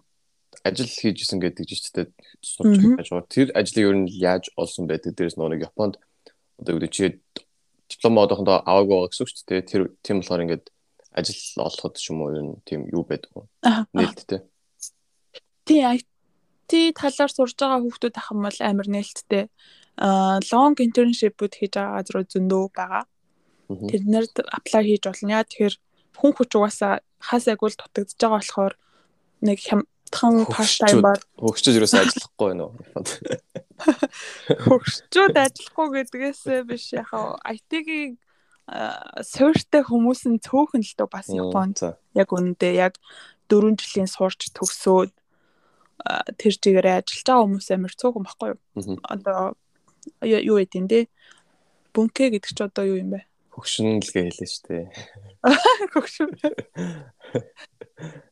ажил хийжсэн гэдэг жиштэй сурч байж байгаа. Тэр ажлыг ер нь яаж олсон байдаг? Дээрээс нэг Японд одоо үүдээ чи диплом одоохондоо аваагүй гэсэн үг шүү дээ. Тэр тийм болохоор ингээд ажил олоход ч юм уу ер нь тийм юу байдаг вэ? Нээлттэй. Тийм IT талаар сурж байгаа хүүхдүүд ах юм бол амар нээлттэй. Аа long internship-үүд хийж байгаа газрууд зөндөө байгаа. Тэднэрд apply хийж болно. Яа тэгэхээр хүн хүч угаасаа хасаагүй л дутагдж байгаа болохоор нэг хямдхан part time бар хөгчөж юусаа ажиллахгүй байна уу? Хөгчүүд ажиллахгүй гэдгээс биш яхаа IT-гийн суурьтай хүмүүс нь цөөхөн л дөө бас Японд яг үнэндээ яг 4 жилийн сурч төгсөөд тэр чигээрээ ажиллаж байгаа хүмүүс амар цөөхөн баггүй юу? Одоо юу гэдэг юм бэ? Бүнкэ гэдэг чи одоо юу юм бэ? Хөгшинлгээ хэлээ шүү дээ. Хөгшин.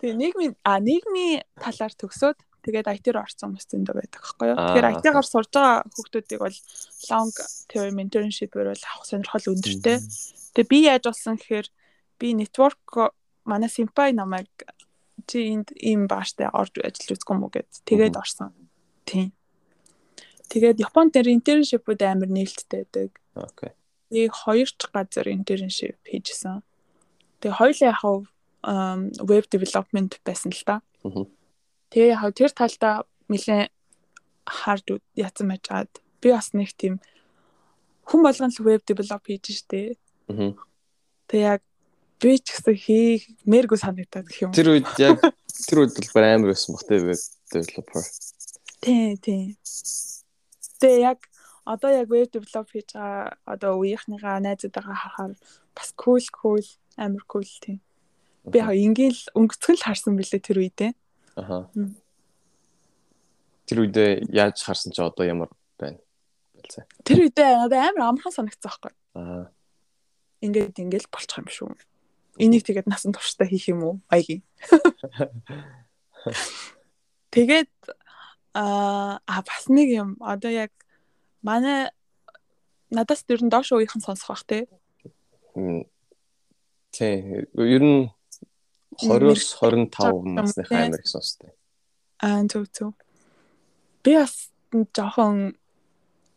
Тэгээ нийгмийн а нийгмийн талаар төгсөөд тэгээд IT-р орсон хүмүүс зөндөө байдаг аахгүй юу. Тэгэхээр IT-гаар сурж байгаа хүүхдүүдийг бол long term internship-ээр бол авах сонирхол өндөртэй. Тэгээ би яаж болсон гэхээр би network манай Simpai намайг чи энд ийм бааштай орж ажиллаж үзгүй мүү гэд тэгээд орсон. Тийм. Тэгээд Японд дээр internship-үүд амар нээлттэй байдаг. Окей. Тэгээ хоёр ч газар internship хийжсэн. Тэгээ хоёулаа яг веб development байсан л та. Тэгээ яг тэр талдаа нэлээ хард яцсан байж гад би бас нэг тийм хүн болгон л веб develop хийж штэ. Тэгээ яг би ч гэсэн хиймээргүй санагдаад гэх юм. Тэр үед яг тэр үед бол амар байсан бах те веб developer. Тий, тий. Тэгээ яг одоо яг веб develop хийж байгаа одоо үеийнхнийгаа найзуудаагаа харахаар бас cool cool амар cool тийм. Би яг ингээл өнгөцгөн л харсан бэлээ тэр үедээ. Аха. Тэр үедээ яаж харсан чи одоо ямар байна? Байлцаа. Тэр үедээ одоо амар амархан санагцсан байхгүй. Аа. Ингээд ингээл болчих юм шүү. Энийг тэгээд насан туршдаа хийх юм уу? Аягийн. Тэгээд аа бас нэг юм одоо яг манай надаас ер нь доош уугийнхан сонсох бах те. Тий. Ер нь 20-с 25 насны хаймар гэсэн үстэй. Аа зөв зөв. Би бас жоохон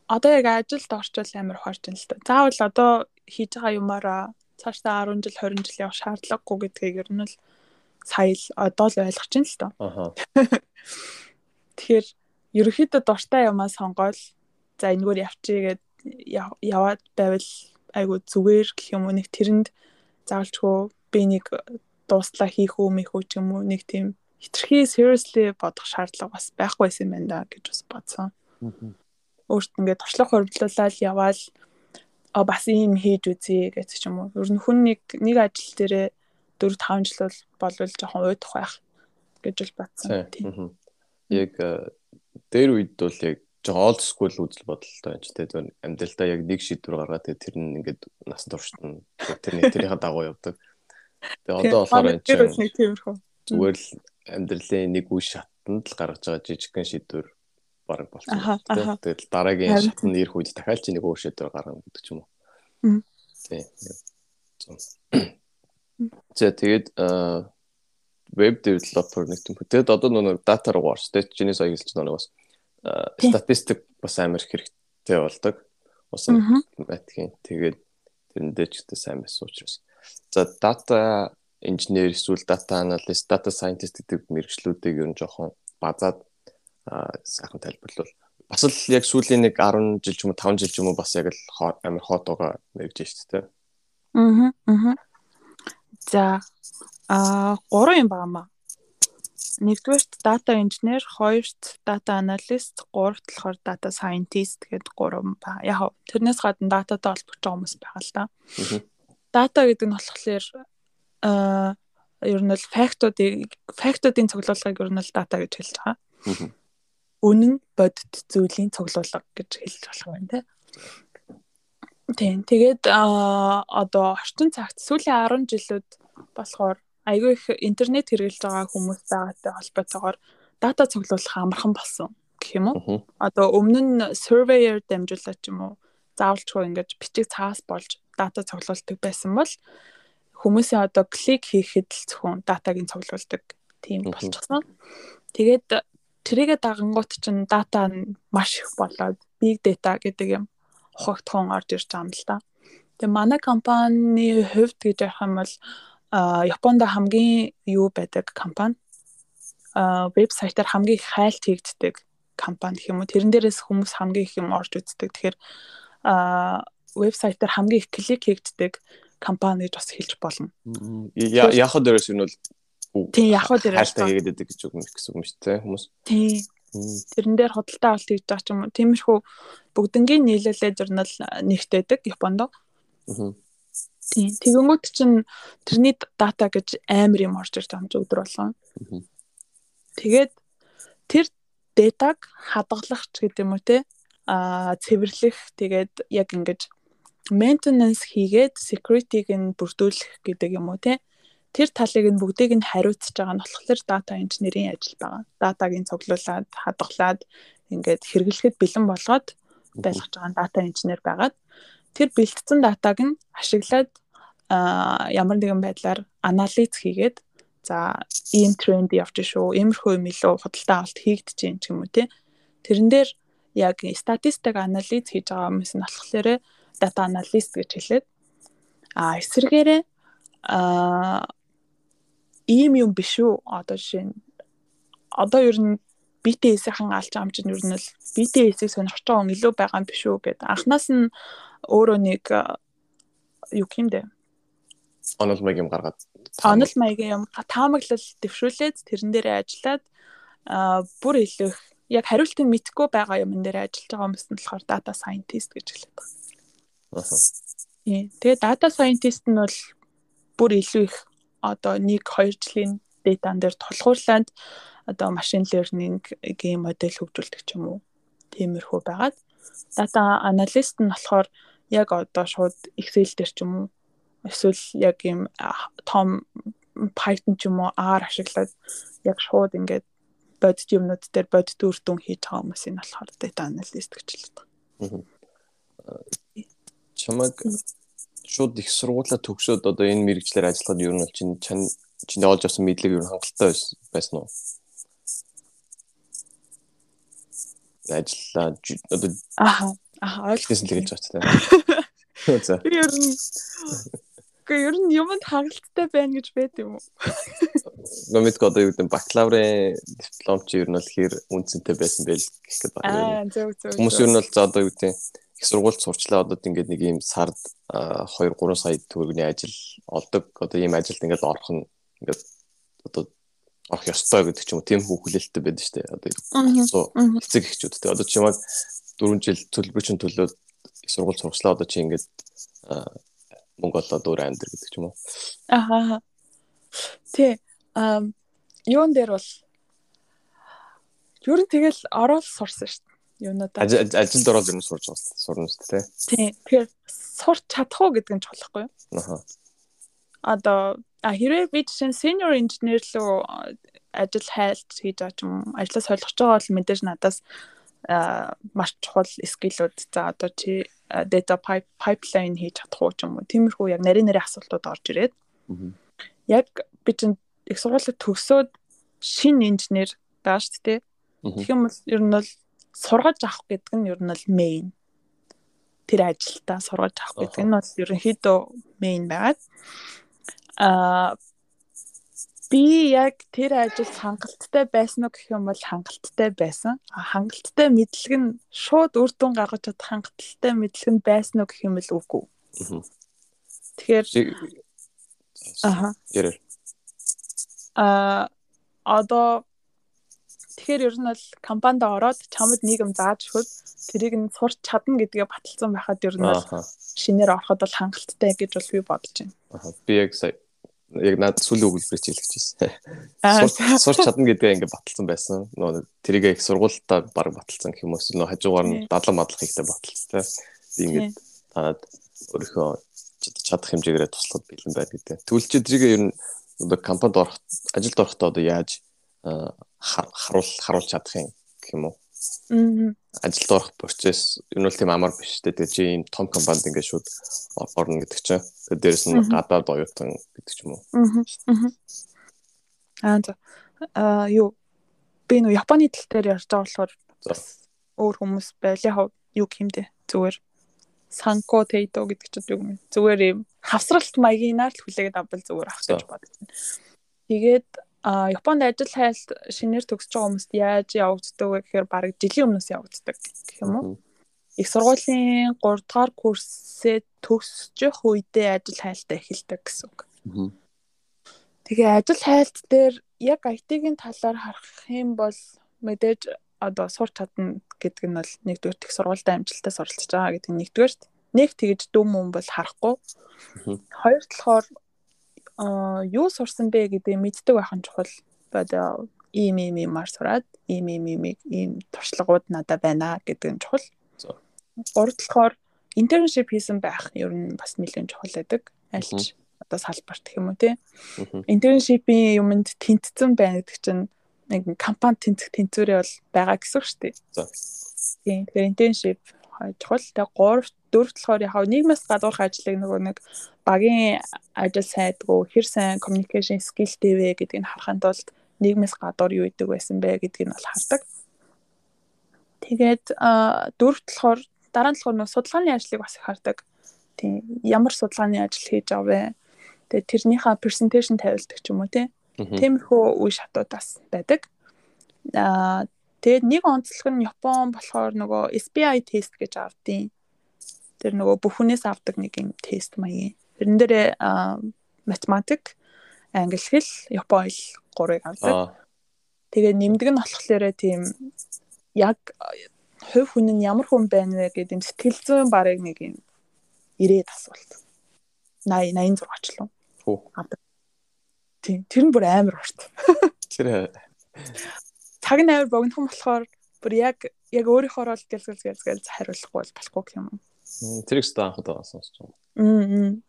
одоо яг ажилд орчвол амар ухаарч байна л да. Заавал одоо хийж байгаа юмараа цаашдаа 10 жил 20 жил явах шаардлагагүй гэдгийг ер нь л сая л одоо л ойлгож байна л да. Аха. Тэгэхээр ерөөхдөө дуртай юмаа сонгоол за энэгээр явчихъя гэд яваад байвал айгу зүгээр гэх юм уу нэг тэрэнд заавалчгүй би нэг дууслаа хийх үү мэх үү ч юм уу нэг тийм хитрхи seriously бодох шаардлага бас байхгүйсэн юм байна да гэж бас бодсон. Өөрт ингээд туршлага хурдлуулаад яваал а бас ийм хийж үзье гэж ч юм уу. Ер нь хүн нэг нэг ажил дээрээ 4 5 жил бол болвол жоохон уйдах байх гэж бол бодсон. Тийм. Яг дээр үед бол яг жоо олд скул үзэл бодолтой байж тээ амьдралдаа яг нэг шийдвэр гаргаад тэгээ тэр нь ингээд нас туршдна тэрний тэрийнхээ дагуу явдаг. Тэгээ одоо болохоор энэ чинь зүгээр л амьдралын нэг үе шатанд л гаргаж байгаа жижигхэн шийдвэр баг болсон. Тэгээд дараагийн шатнд ирэх үед дахиад чи нэг өөр шийдвэр гаргана гэдэг ч юм уу. Тий. За тэгээд веб developer нэг юм. Тэгээд одоо нэг дата руу орч. Тэгээд чиний сая хэлж байгаа бас статистик бас амар хэрэгтэй болдог. Ус математикийн тэгээд тэрэндээ ч гэдэг сайн байсан учраас. За data engineer эсвэл data analyst, data scientist гэдэг мэргэжлүүдийг ер нь жоохон базаад сайхан тайлбарлавал бас л яг сүүлийн нэг 10 жил ч юм уу 5 жил ч юм уу бас яг л амар хот байгаа мэрэгж шүү дээ. Аа. Аа. За а гурван юм байгаа маа нэгдүгээрт data engineer, хоёрт data analyst, гуравт болохоор data scientist гэдэг гурван ба. Яг тэрнээс гадна дататай холбогдож байгаа хүмүүс байгаа л да. Дата гэдэг нь болохоор аа ер нь бол фактуудыг фактуудын цуглуулгыг ер нь бол дата гэж хэлж байгаа. Үнэн бодит зүйлийн цуглуулга гэж хэлж болох юм байна тийм. Тэгээд одоо орчин цагт сүүлийн 10 жилүүд болохоор айгүй их интернет хэрэглэж байгаа хүмүүс байгаатай холбоотойгоор дата цуглуулах амархан болсон гэх юм уу. Одоо өмнө нь surveyor дамжуулаад ч юм уу заавалчгүй ингэж бичиг цаас болж дата цуглуулдаг байсан бол хүмүүсийн одоо клик хийхэд л зөвхөн датагийн цуглуулдаг тийм болчихсон. Тэгээд тэрийгэ дагангууд чинь дата нь маш их болоод big data гэдэг юм ухагтхан орж ирж байгаа юм л да. Тэгээ манай компани хувьд гэж ярих юм бол Японд хамгийн юу байдаг компани вебсайтаар хамгийн их хайлт хийгддэг компани гэх юм уу тэрэн дээрээс хүмүүс хамгийн их юм орж үздэг. Тэгэхээр вебсайтаар хамгийн их клик хийгддэг компани гэж бас хэлж болно. Яг дээрээс нь бол Тийм яг дээрээс хийгээд байдаг гэж үг юм гэсэн юм шүү дээ хүмүүс. Тийм. Тэрэн дээр худалдаа авалт хийж байгаа ч юм уу. Тиймэрхүү бүгднгийн нийлүүлээ журнал нэгтээдэг Японд. Аа. Тийм. Тэгэнгүүт чинь тэрний дата гэж амар юм орж ирж байгаа юм чи өдөр болгон. Тэгээд тэр датаг хадгалах ч гэдэг юм уу те а цэвэрлэх тэгээд яг ингэж maintenance хийгээд security-г нь бүрдүүлэх гэдэг юм уу те тэр талыг нь бүгдийг нь хариуцж байгаа нь болохоор data engineering ажил байгаа. Датагийн цуглуулад, хадгалаад ингээд хэрэглэхэд бэлэн болгоод байлгаж байгаа data engineer байгаад тэр бэлтгэсэн датаг нь ашиглаад ямар нэгэн байдлаар анализ хийгээд за ийм тренд явж шүү, иймэрхүү юм илүү худалдаа авалт хийгдэж юм ч юм уу тий. Тэрэн дээр яг статистик анализ хийж байгаа хүмүүс нь болохоор дата аналист гэж хэлээд а эсвэргээрээ а ийм юм биш үү одоо жишээ нь одоо ер нь BTS-ийн алж чинь ер нь л BTS-ийг сонирхож байгаа хүн илүү байгаа юм биш үү гэд анханаас нь өөрөө нэг юу дээ онол маяг юм гаргаад онол маягийн юм таамаглал дэвшүүлээд тэрэн дээрээ ажиллаад бүр илүү яг хариултыг мэдхгүй байгаа юмн дээр ажиллаж байгаа хүмүүс нь болохоор data scientist гэж хэлээд байна. Аа. Тэгээ data scientist нь бол бүр илүү их одоо 1 2 жилийн датан дээр тулгуурлаад одоо машин learning-ийн модель хөгжүүлдэг ч юм уу. Тиймэрхүү байгаад data analyst нь болохоор яг одоо шууд Excel дээр ч юм уу эсвэл яг ийм том Python ч юм уу R ашиглаад яг шууд ингээд бодит юмнууд дээр бодит үр дүн хийж байгаа хүмүүс энэ болохоор data analyst гэж хэлдэг. Чамаг шууд их сургуулаа төгсөөд одоо энэ мэрэгчлэр ажиллахад ер нь бол чинь чань чиний олж авсан мэдлэг ер нь хангалттай байсан уу? Ажиллаа одоо аа ойлгосон л гэж байна. За. Ер нь Гэхдээ ер нь юмд хангалттай байна гэж байд юм уу? Гомит одоо юу гэдэг бакалаврын диплом чи ер нь бол хэр үнцэнтэй байсан байл гэхэд байна. Аа зөв зөв. Хүмүүс ер нь бол за одоо юу гэдэг их сургуульд сурчлаа одоо ингээд нэг ийм сард 2 3 сая төгрөгийн ажил олдог. Одоо ийм ажилд ингээд орох нь ингээд одоо орох ёстой гэдэг ч юм уу тийм хүүхэлэлттэй байдаг шүү дээ. Одоо хэцэг ихчүүд те. Одоо чи ямаг 4 жил төлбөрчин төлөөд их сургууль сурчлаа одоо чи ингээд мөнгө олоод өөр амьдр гэдэг ч юм уу. Ахаа. Тэ ам юун дээр бол ер нь тэгэл ороод сурсан шүү дээ. Юунуудаа. Ажилд ороод ер нь сурж байгаа сурна шүү дээ. Тий. Тэгэхээр сурч чадах уу гэдэг нь чухалхгүй юу? Ахаа. Одоо а хэрвээ би чинь senior engineer лөө ажил хайлт хийж байгаа ч юм ажлаа солих байгаа бол мэдээж надаас маш чухал скиллүүд за одоо чи data pipeline хийж чадах уу ч юм уу. Тиймэрхүү яг нарийн нарийн асуултууд орж ирээд. Яг би чинь их сургуулиуд төгсөөд шин инженер байгаа шүү дээ. Тэгэх юм бол ер нь бол сургаж авах гэдэг нь ер нь бол main. Тэр ажилдаа сургаж авах гэдэг нь бол ерөнхийдөө main байгаад аа би яг тэр ажил хангалттай байсан уу гэх юм бол хангалттай байсан. Хангалттай мэдлэг нь шууд үр дүн гаргаж чадах хангалттай мэдлэг нь байсан уу гэх юм бол үгүй. Тэгэхээр Аха. Ярэр. Аа одоо тэгэхээр ер нь бол компанид ороод чамд нэг юм зааж өгөхөд тэрийг нь сурч чадна гэдгээ баталсан байхад ер нь бол шинээр ороход бол хангалттай гэж бол би бодож байна. Би яг сая яг над сүүлийн өгүүлбэрч хэлэх гэсэн. Сурч чадна гэдгээ ингээд баталсан байсан. Нөө тэрийг их сургуультаа баг баталсан гэх юм уу нөө хажуугаар нь дадлан мадлах ихтэй баталсан. Би ингээд танад өөрийнхөө чадах хэмжээгээр туслахад бэлэн байна гэдэг. Чи тэрийг ер нь одоо компанид орох ажилд орохдоо одоо яаж харуул харуулж чадах юм гэх юм уу? Ажилд орох процесс энэ бол тийм амар биш те. Тэгээ чи ийм том компанид ингээд шууд орно гэдэг чинь. Тэгээ дээрэс нь гадаад оюутан гэдэг ч юм уу. Аа за. Аа юу би нөө Японы тал дээр ярьж байгаа болохоор өөр хүмүүс байл яг юу гэмдэ зүгээр санко тейто гэдэг чинь юу юм зүгээр юм хавсралт маягийнаар л хүлээгээд авбал зүгээр ах гэж байна. Тэгээд а Японд ажил хайлт шинээр төгсөж байгаа хүмүүст яаж явагддаг вэ гэхээр бараг жилийн өмнөөс явагддаг гэх юм уу? Их сургуулийн 3 дугаар курсээ төгсөж үедээ ажил хайлтаа эхэлдэг гэсэн үг. Тэгээ ажил хайлт дээр яг IT-ийн талаар харах юм бол мэдээж одоо сурч чадна гэдэг нь бол нэгдүгээр их сургуультай амжилтаас оролцож байгаа гэдэг нь нэгдүгээр нэг тэгж дүм юм бол харахгүй. Хоёр талаар юу сурсан бэ гэдэг мэддэг байх нь чухал. Одоо ийм ийм иймар сураад ийм ийм ийм ийм туршлагууд надад байна гэдэг нь чухал. Талаар интерншип хийсэн байх ер нь бас нэлээд чухал байдаг. Альч одоо салбарт гэх юм уу те. Интерншипийн юмд тэнцсэн байна гэдэг чинь нэг компани тэнцэх тэнцвэрээ бол байгаа гэсэн үг шүү дээ. Тийм. Тэгэхээр internship чухал. Тэгээ 3 4 болохоор яг нийгмээс гадуурх ажлыг нөгөө нэг багийн ажил сайдгүй хэр сайн communication skillтэй вэ гэдгийг харахын тулд нийгмээс гадуур юу идэг байсан бэ гэдгийг нь бол хардаг. Тэгээд дөрөв болохоор дараа нь болохоор судалгааны ажлыг бас их хардаг. Тийм. Ямар судалгааны ажил хийж байгаа вэ? Тэгээд тэрнийхээ presentation тавилдаг ч юм уу тийм Тиймэрхүү үе шатуудаас байдаг. Аа тэгээд нэг онцлог нь Япон болохоор нөгөө SPI тест гэж авдیں۔ Тэр нөгөө бүхнээс авдаг нэг юм тест маягийн. Тэрэн дээр математик, англи хэл, япон хэл гурыг авдаг. Тэгээ нэмдэг нь болохоор тийм яг хувь хүн нь ямар хүн байна вэ гэдэг юм сэтгэл зүйн барыг нэг юм 90 асуулт. 80 86 ч лөө. Хөө. Авдаг. Тийм. Тэр нь бүр амар урт. Тэр цаг нь амар богинохон болохоор бүр яг яг өөрийнхөө рол гэлгэл гэлгэл хариулахгүй бол болохгүй юм. Тэр их ста анхад байгаа сонсч байгаа. Мм.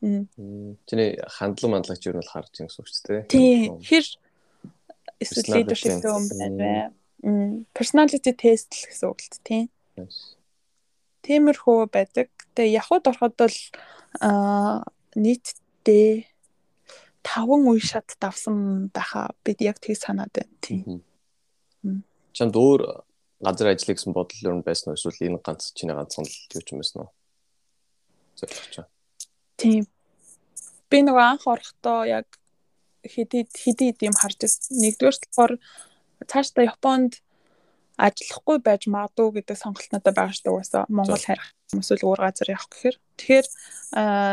Чиний хандлан мандлагч юу нь бол харж байгаа гэсэн үг шүү дээ. Тийм. Хэр эсвэл leadership юм байна. Мм. Personality test л гэсэн үг л тийм. Тиймэрхүү байдаг. Тэгээ явхад ороход бол аа нийтдээ таван үе шат давсан байхаа бид яг тийг санаад байна тийм. Чамд өөр газар ажиллах гэсэн бодол юу байсан эсвэл энэ ганц чиний ганцхан л юу ч юм байсан Зөвлөж. Тийм. Би нөгөө анх орохдоо яг хэдий хэдий юм харж ирсэн. Нэгдүгээр болохоор цаашдаа Японд ажиллахгүй байж магадгүй гэдэг сонголт надад байгаа шүү дээ Монгол харих эсвэл өөр газар явах гэхээр тэгэхээр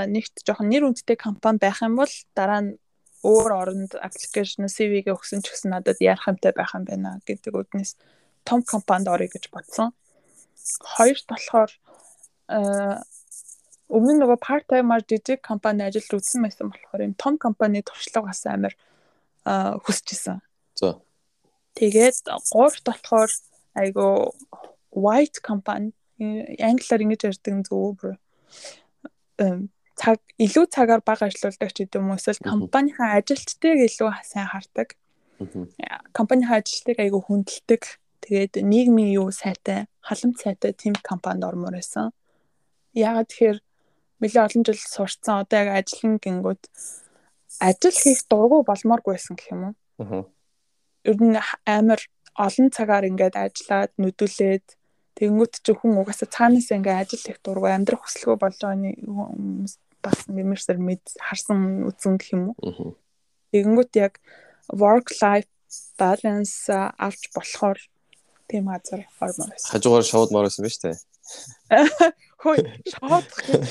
нэгт жоохон нэр хүндтэй компани байх юм бол дараа нь өөр оронд аппликейшн CV-гээ өгсөн ч гэсэн надад ярах юмтай байх юм байна гэдэг үднэс том компанид орё гэж бодсон. Хоёрт болохоор өмнө нөгөө part timer жижиг компани ажилд үзсэн байсан болохоор энэ том компани туршлага бас амар хүсчихсэн. За. Тэгээд гуравт болохоор айгу white company англиар ингэж ярьдаг зөв цаг илүү цагаар бага ажилладаг ч гэдэм үү эсвэл компанийн ажилчдыг илүү сайн хардаг. Компанийн ажилчдыг айгүй хүндэлдэг. Тэгээд нийгмийн юу сайтай, халамж сайтай тэм компанид ормоор байсан. Яагаад тэгэхээр нэлээд олон жил сурцсан одоо яг ажиллан гингүүд ажил хийх дургу болмооргүй байсан гэх юм уу? Ер нь амар олон цагаар ингээд ажиллаад нүдүүлээд тэгэнгүүт чи хүн угаасаа цаанаас ингээд ажил хийх дургу амьдрах хүсэлгүй болж байгаа хүмүүс бас нэмэрсэр мэд харсан үзэн гэх юм уу. Тэгэнгүүт яг work life balance авч болохоор тийм газар ормоор байсан. Хажуугаар шоудмаар байсан биз дээ. Хөөе, шоудах гэж.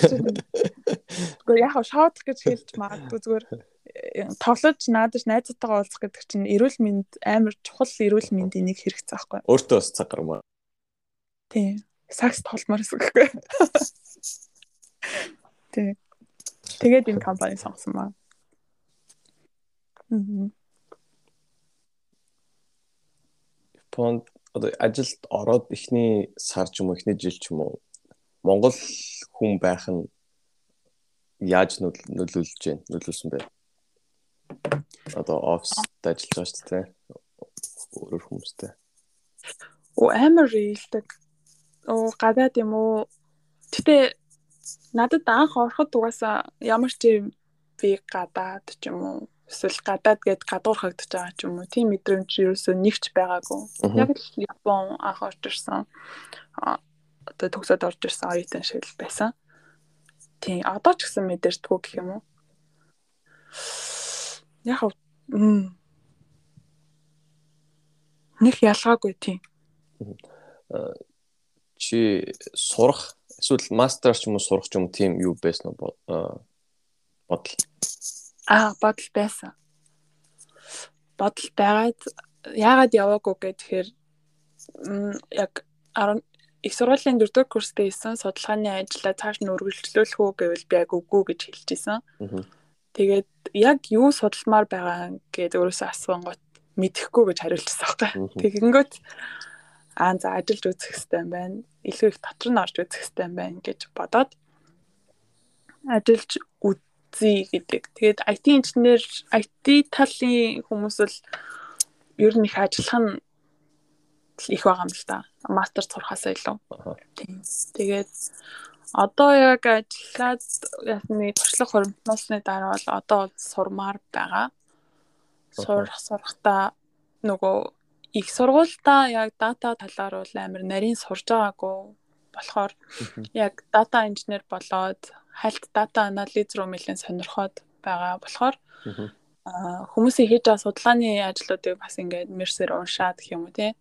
Гэхдээ яг шоудах гэж хэлж магадгүй зүгээр э, тоглож наадаж найзтайгаа уулзах гэдэг чинь эрүүл мэнд амар чухал эрүүл мэндийн нэг хэрэгцээ байхгүй. Өөртөө бас цаг гармаа. Тийм. Сакс толмоор гэсэн гэхгүй. Тийм. Тэгээд энэ компани сонгосон маа. Мм. Японд одоо ажилд ороод эхний сар ч юм уу эхний жил ч юм уу Монгол хүн байх нь яаж нөлөөлж байна? Нөлөөлсөн бэ? Одоо оффист ажиллаж байгаа шүү дээ. Өөрөөр хүмүүстэй. Оо амар ээлдэг. Оо гадаад юм уу? Гэтэ надад анх ороход угаасаа ямар ч би гадаад ч юм уу эсвэл гадаад гээд гадуурхагдаж байгаа ч юм уу тийм мэдрэмж ерөөсөө нэгч байгаагүй. Яг л Япон анх орж ирсэн. Одоо төгсөөд орж ирсэн оюутан шиг л байсан. Тийм одоо ч гэсэн мэдэрдэггүй гэх юм уу. Яг нэг ялгаагүй тийм. Чи сурах эсвэл мастер ч юм уу сурах ч юм тийм юу байсан уу бодол? Аа бодол байсан. Бодол байгаад яагаад яваагүй гэхээр яг 10 их сургуулийн 4 дугаар курстэй исэн судалгааны ажлаа цааш нь үргэлжлүүлэх үү гэвэл би яг үгүй гэж хэлж исэн. Тэгээд яг юу судалмаар байгаа гэдээ өөрөөсөө асуунгууд мэдэхгүй гэж хариулчихсан байхгүй. Тэгэнгүүт аа за ажиллаж үзэх хэрэгтэй юм байна. Илүү их дотор нь орж үзэх хэрэгтэй юм байна гэж бодоод ажиллаж үзье гэдэг. Тэгээд IT инженер IT талын хүмүүс л ер нь их ажиллах нь их байгаа юм л да. Мастер сурахаас илүү. Тийм. Тэгээд одоо яг ажиллаад ясны туршлага хуримтлуулсны дараа бол одоо сурмаар байгаа. Сурах сурахтаа нөгөө их сургуультай яг дата талаар бол амар нарийн сурж байгаагүй болохоор яг дата инженер болоод хальт дата анализ руу нэлээд сонирхоод байгаа болохоор хүмүүсийн хийж байгаа судалгааны ажлуудыг бас ингээд мерсээр уншаад гэх юм уу тий.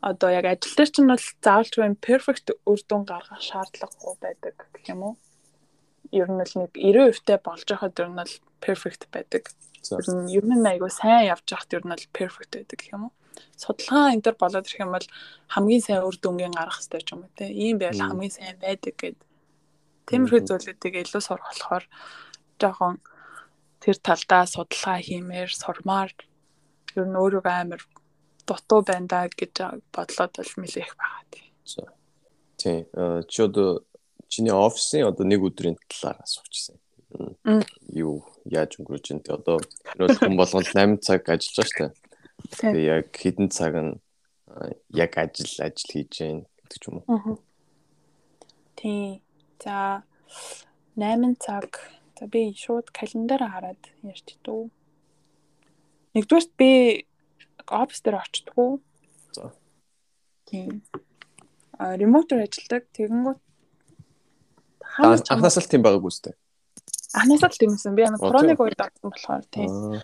Одоо яг ажил дээр чинь бол заавалч юм perfect үр дүн гаргах шаардлагагүй байдаг гэх юм уу. Ер нь л нэг 90% та болж байхад ер нь бол perfect байдаг. Ер нь ер нь айгу сайн явж байхад ер нь бол perfect байдаг гэх юм уу. Судалгаа энэ төр болоод ирэх юм бол хамгийн сайн үр дүнгийн гарах хэрэгтэй ч юм уу те. Ийм байвал хамгийн сайн байдаг гэд. Тиймэрхүү зүйлүүдийг илүү сурах болохоор жоохон тэр талдаа судалгаа хиймээр сурмаар ер нь өөрийгөө амар дутуу байна да гэж бодлоод бол нэлээх байгаа тий. Тий. Чи одоо чиний офисын одоо нэг өдрийн талаар асуучихсан. Юу яаж өнгөрөж ин тэ одоо хүн болгонд 8 цаг ажиллаж байгаа шүү дээ. Тэгээ яг хэдэн цаг нь яг ажил ажил хийж гэн гэдэг ч юм уу. Тий. За 8 цаг. За би шууд календар хараад ярьж дүү. Нэгдүгээрт би офис дээр очтгоо. За. Тийм. А ремотор ажилладаг. Тэгэнгүүт анхаас л тийм байгаагүй үстэй. Анхаас л тийм байсан. Би яг короныг үед авсан болохоор тийм.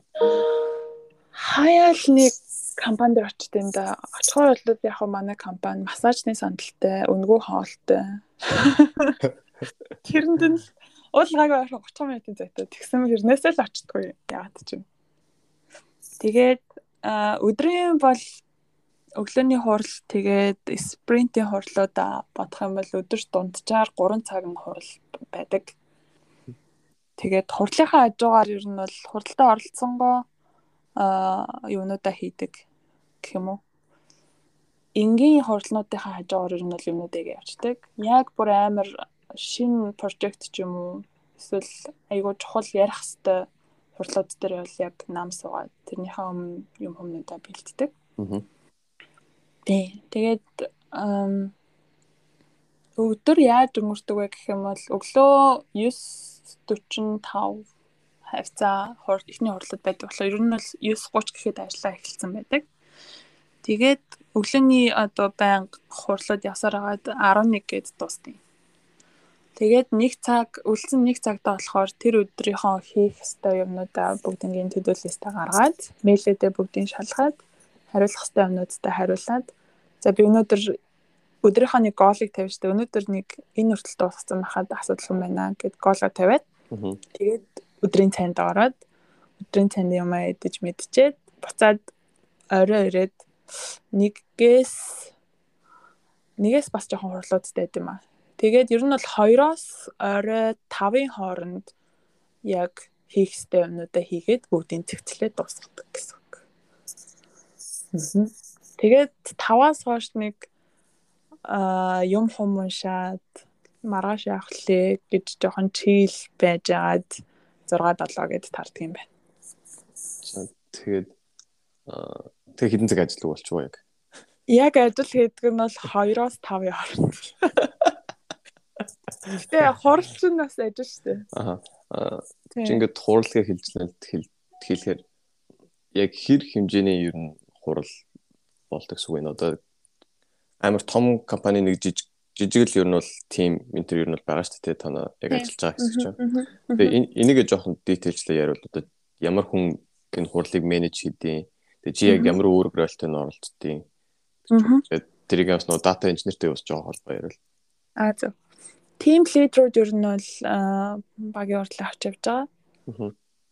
Хаяал нэг компанид очт юм да. Очихоор бол яг манай компани массажны сандалтай, өнгөө хоолтой. Тэрэнд нь уулгаагаа орох 30 минутын зайтай. Тэгсэн хэрнээсээ л очтгүй яагаад ч юм. Тэгээд өдрийн бол өглөөний хурал тэгээд спринтийн хурлуудаа бодох юм бол өдөрт дунджаар 3 цаг нь хурал байдаг. Тэгээд хурлынхаа хажуугаар ер нь бол хуралдаа оролцсонгоо а юунуудаа хийдэг гэх юм уу. Энгийн хурлуудынхаа хажуугаар ер нь бол юмнуудыг явуулдаг. Яг бүр амар шин прожект ч юм уу эсвэл айгуу чухал ярих хэвээр хурлууд дээр бол яг нам суугаад тэрнийхээ өмнө юм хүмүүдээ бэлддэг. Аа. Тий. Тэгээд өдөр яаж өнгөрдөг вэ гэх юм бол өглөө 9:45 хавцаа хурд ихний хурлууд байдаг болохоор ер нь бол 9:30 гэхэд ажиллаа эхэлсэн байдаг. Тэгээд өглөөний одоо байнга хурлууд явсаар хагаад 11 гээд дуусна. Тэгээд нэг цаг үлдсэн нэг цагтаа болохоор тэр өдрийнхөө хийх ёстой юмнуудаа бүгднийг төдөлөөстэй гаргаад мэйлээдээ бүгдийг шалгаад хариулах ёстой юмнуудтай хариулаад за би өнөөдөр өдрийнхөө нэг гоолыг тавьжтай өнөөдөр нэг энэ хүртэл дууссан байхад асуудал юм байна гэд гоолоо тавиад тэгээд өдрийн цайнд ороод өдрийн цайнд юм идэж мэдчихэд буцаад орой ирээд нэгээс нэгээс бас жоохон хурлуудтай байд юм аа. Тэгээд ер нь бол 2-оос орой 5-ын хооронд яг хийх ёстой юмнуудаа хийгээд бүгдийг цэгцлээ дуусгадаг гэсэн үг. Тэгээд 5-аас хойш нэг а юм хүмүүншаад маргааш явах лээ гэж жоохон чийл байжгаад 6 7 гэд таардаг юм байна. Тэгээд тэг хэдэн цаг ажиллах болчихвоо яг. Яг ажил хийдэг нь бол 2-оос 5-ын хооронд. Тэгээ хуралч нь бас ажил шүү дээ. Аа. Чи ингээд хуралгээ хилжлээд хэлэхээр яг хэр хэмжээний ер нь хурал болдог гэсэн үг нь одоо амар том компани нэг жижиг жижиг л ер нь бол тим энэ ер нь бол байгаа шүү дээ тоноо яг ажиллаж байгаа гэсэн чинь. Тэгээ энийгээ жоохон дитейлчлээ яриул одоо ямар хүн энэ хурлыг менеж хийдэг. Тэгээ чи яг ямар үүрэг ролтой нь оролцдгийг. Тэгээд тэрийг бас нөө дата инженертэй бас жоохон холбоо яриул. Аа зөв. Тим лидерүүд ер нь бол багийн урдлыг авч явж байгаа.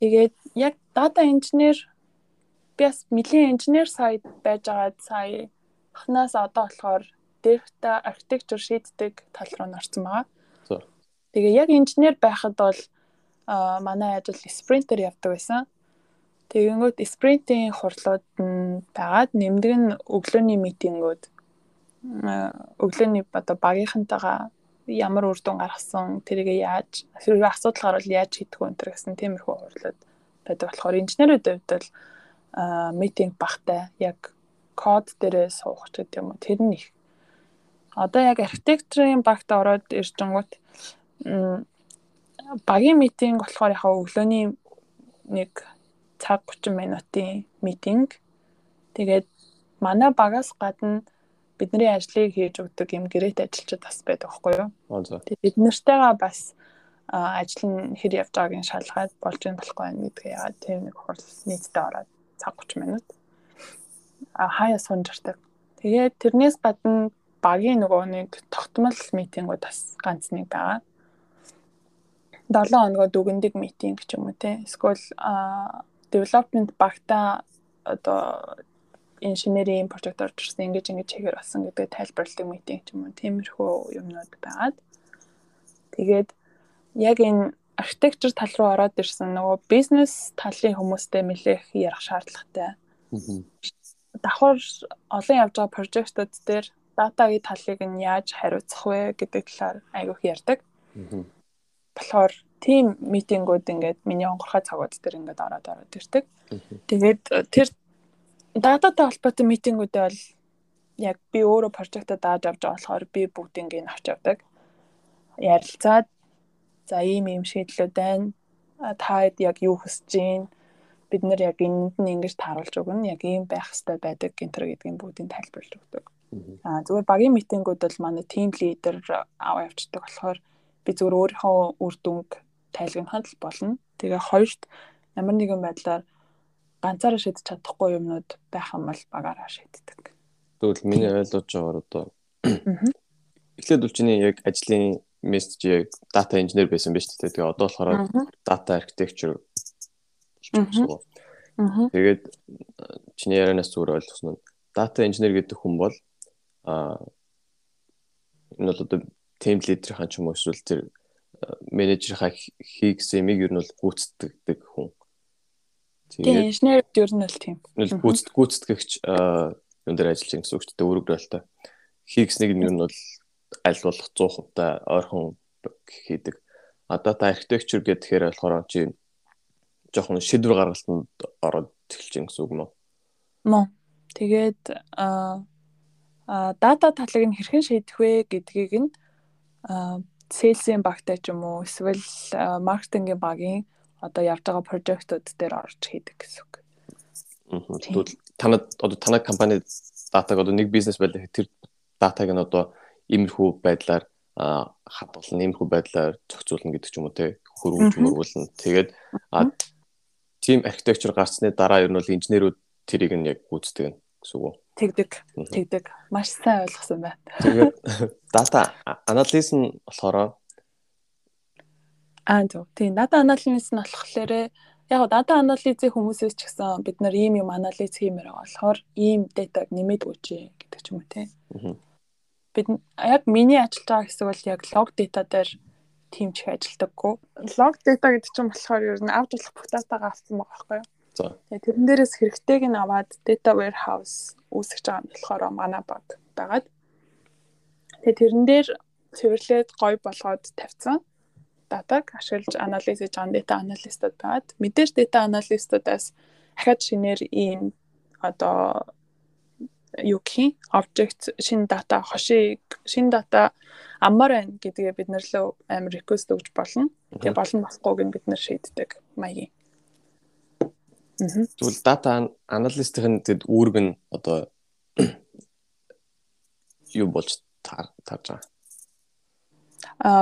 Тэгээд яг дата инженер би бас нэлийн инженер сайд байж байгаа сая хнаас одоо болохоор дээрхтээ архитектур шийддэг тал руу норсон байгаа. Тэгээ яг инженер байхад бол манай ажил спринтер явдаг байсан. Тэгэнгүүт спринтийн хурлууд нь байгаад нэмдэг нь өглөөний митингүүд өглөөний одоо багийнхантайгаа ямар үр дүн гаргасан тэрийг яаж хэрвээ асуудал гарвал яаж шийдэх вэ гэсэн тиймэрхүү хурлууд байдаг болохоор инженерүүд хувьд бол митинг багтай яг код дээрээ суух ч гэдэг юм уу тэр нь их одоо яг архитектурын багт ороод иржэнгүүт багийн митинг болохоор яхаа өглөөний нэг цаг 30 минутын митинг. Тэгээд манай багаас гадна бидний ажлыг хийж өгдөг юм гэрээт ажилчид бас байдаг байхгүй юу? Тэгээд бид нартэйгаа бас ажил нь хэр явж байгааг шалгаад болж юм болохгүй байх гэдгээ яагаад тийм нэг хурал нийтдээ ороод цаг 30 минут а хаяа сунжирдаг. Тэгээд тэрнээс гадна багийн нөгөө нэг тогтмол митингүүд бас ганц нэг байгаа. 7 хоногоо дүгндэг митинг ч юм уу те. Эсвэл development багта одоо инженерийн прожект орж ирсэн ингэж ингэж хийгэр болсон гэдэг тайлбарладаг митинг ч юм уу тиймэрхүү юмнууд байгаад тэгээд яг энэ архитектур тал руу ороод ирсэн нөгөө бизнес талын хүмүүстэй нэлээх ярих шаардлагатай. Давхар олон явж байгаа прожектууд дээр датагийн талыг нь яаж хариуцах вэ гэдэг талаар айгүйх ярьдаг. болохоор тийм митингүүд ингээд миний онгорхой цагууд дээр ингээд ороод ороод ирдэг. Тэгээд тэр дататай холбоотой митингүүдээ бол яг би өөрөө прожектаа дааж авч байгаа болохоор би бүгдийг нь авч явдаг. Ярилцаад за ийм ийм шийдлүүд байна. Та яг юу хүсэж байна? Бид нэр яг энд нь ингэж тааруулж өгнө. Яг ийм байх хэрэгтэй байдаг гэнтэр гэдгийг бүгдийг тайлбарлаж өгдөг. Аа зүгээр багийн митингүүд бол манай тим лидер аваа явцдаг болохоор би зүгээр өөрийнхөө үр дүнг тайлгнахад л болно. Тэгээ хоёрт ямар нэгэн байдлаар ганцаараа шийдэж чадахгүй юмнууд байх юм бол багаараа шийддэг. Тэгвэл миний ойлгож байгаагаар одоо эхлээд бол чиний яг ажлын мессеж яг дата инженер байсан биз дээ. Тэгээ одоо болохоор дата архитектур болчихсон. Тэгээд чиний ярианаас зүгээр ойлгосон нь дата инженер гэдэг хүн бол а энэ бол одоо team leader-ийн ч юм уу эсвэл тэр менежерийнхаа хийгсэмийг ер нь бол гүйцэтгэдэг хүн. Тэгээд инженер ер нь бол тийм. Гүйцэд гүйцэтгэгч юун дээр ажиллаж байгаа гэсэн үг ч гэдэг үүрэг ролтой. Хийгснэг нь ер нь бол аль болох 100% та ойрхон хийдэг. А дата архитектур гэхээр болохоор чи жоохон шийдвэр гаргалтанд ороод эхэлж байгаа гэсэн үг мөн. Мөн. Тэгээд аа дата талыг нь хэрхэн шийдэх вэ гэдгийг нь сейлсийн багтай ч юм уу эсвэл маркетингийн багийн одоо явж байгаа прожектууд дээр орж хийдэг гэсэн үг. Тэгвэл танад одоо танай компани датаг одоо нэг бизнес байлаа тэр датаг нь одоо иймэрхүү байдлаар хадгална, иймэрхүү байдлаар зохицуулна гэдэг ч юм уу те хөрвүүлж мөрвүүлнэ. Тэгээд тим архитектур гарсны дараа ер нь бол инженерүүд тэрийг нь яг гүйцэтгэв гэсэн үг? Тэгдэг. Тэгдэг. Маш сайн ойлгосон байна. Тэгээд дата анализ нь болохоор аа зөв. Тийм дата анализ нь болохоор яг дата анализийн хүмүүсээс ч гэсэн бид нар ийм юм анализ хиймээр байгаа болохоор ийм датаг нэмээд өгч гэдэг ч юм уу те. Бид яг миний ажиллаж байгаа хэсэг бол яг лог дата дээр тимч ажилдаггүй. Лог дата гэдэг чинь болохоор ер нь авч болох бүх датагаа авсан байгаа байхгүй юу? За. Тэгээ тэрэн дээрээс хэрэгтэйг нь аваад data warehouse үүсгэж байгаа нь болохоор манай баг байгаад. Тэгээ тэрэн дээр цэвэрлээд гой болгоод тавьсан датаг ашиглаж анализ хийж байгаа data analyst-ууд байгаад мэдээж data analyst-уудаас дахиад шинээр ийм одоо юу гэх юм object шинэ дата хошиг шинэ дата амар байна гэдгээ бид нар лөө амар request өгч болно. Тэгээ болон болохгүйг нь бид нар шийддэг маягийн. Тэгвэл дата аналистийн тэгэд үүрэг нь одоо юу болж тарж байгаа.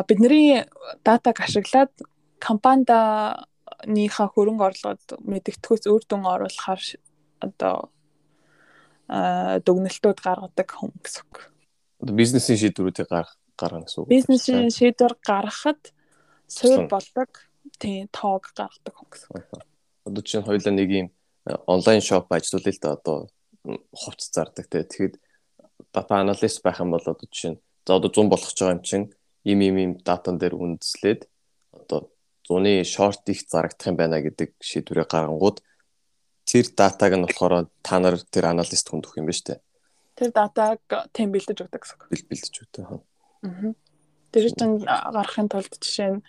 Бидний датаг ашиглаад компаниданыхаа хөрөнгө орлогод мэдгэдэггүйс үр дүн оруулахаар одоо дүгнэлтүүд гаргадаг хүн гэсэн үг. Одоо бизнесийн шийдвэрүүдийг гаргах гаргана гэсэн үг. Бизнесийн шийдвэр гаргахад суур болдог тийм тоог гаргадаг хүн гэсэн үг. Одоо чинь хоёулаа нэг юм онлайн шоп ажиллуулъя л да одоо хувц зардаг те. Тэгэхэд дата аналист байх юм бол одоо жишээ нь за одоо 100 болох ч байгаа юм чинь им им им датан дээр үндэслээд одоо 100-ны шорт их зарагдах юм байна гэдэг шийдвэрээ гаргангууд тэр датаг нь болохоор та нар тэр аналист хүнд өгөх юм ба штэ. Тэр датаг тэм бэлдэж өгдөг гэсэн. Бэл бэлдэж өгдөг. Аа. Тэр чинь гарахын тулд жишээ нь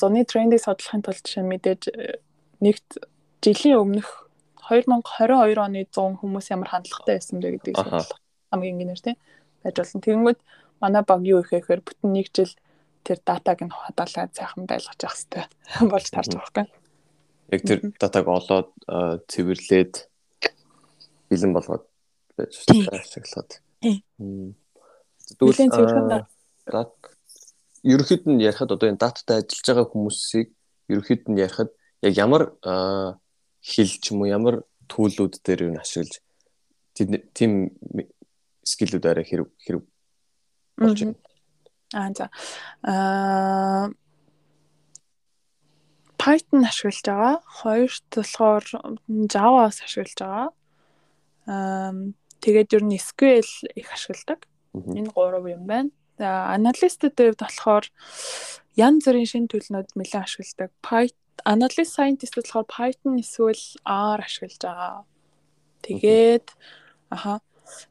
зуны трендийг судлахын тулд жишээ мэдээж э, нэгт жилийн өмнөх 2022 оны 100 хүмүүс ямар хандлагатай байсан бэ гэдгийг судлах хамгийн энгийнээр тийм байж болно. Тэгэнгүүт манай баг юу их гэхээр бүтэн нэг жил тэр датаг нь хадгалаад сайхан байлгаж явах хэрэгтэй болж тарж байгаа байхгүй. Яг тэр датаг олоод цэвэрлээд бэлэн болгоод байж ашиглаад. Тэгвэл дат ерөөхдөө нь ярихад одоо энэ дататай ажиллаж байгаа хүмүүсийг ерөөхдөө нь ярихад яг ямар хэл ч юм уу ямар төлөвүүд дээр юу ашиглаж тийм скиллүүд арай хэрэг хэрэг болж байна. Аа за. Аа Python ашиглаж байгаа. Хоёрт болохоор Java-аас ашиглаж байгаа. Аа тэгээд ер нь SQL их ашигладаг. Энэ гурав юм байна. За аналистууд хувьд болохоор янз бүрийн шинэ төлнүүд нэлээд ашигладаг. Python analyst scientist болохоор Python эсвэл R ашиглаж байгаа. Тэгээд аха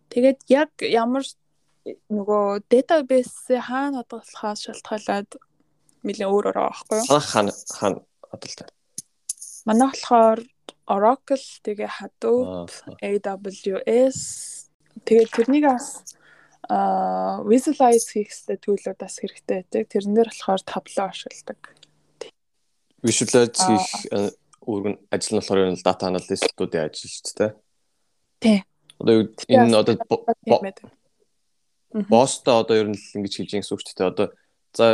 Тэгээд яг ямар нөгөө database хаана хадгалахаас шалтгаалаад нэлээд өөр өөр байхгүй юу? Хаана хаана хадгалдаг? Манай болохоор Oracle тэгээ Hadoop, AWS тэгээд тэрнийг бас а visualize хийхстэй төлөвлөд бас хэрэгтэй байдаг. Тэрнээр болохоор Tableau ашигладаг. Visualize хийх үүрэг нь ажил нь болохоор data analyst-уудын ажил шүү дээ. Тий. Одоо энэ одоо босстой одоо ер нь л ингэж хэлж байгаа гэсэн үг ч гэдэг. Одоо за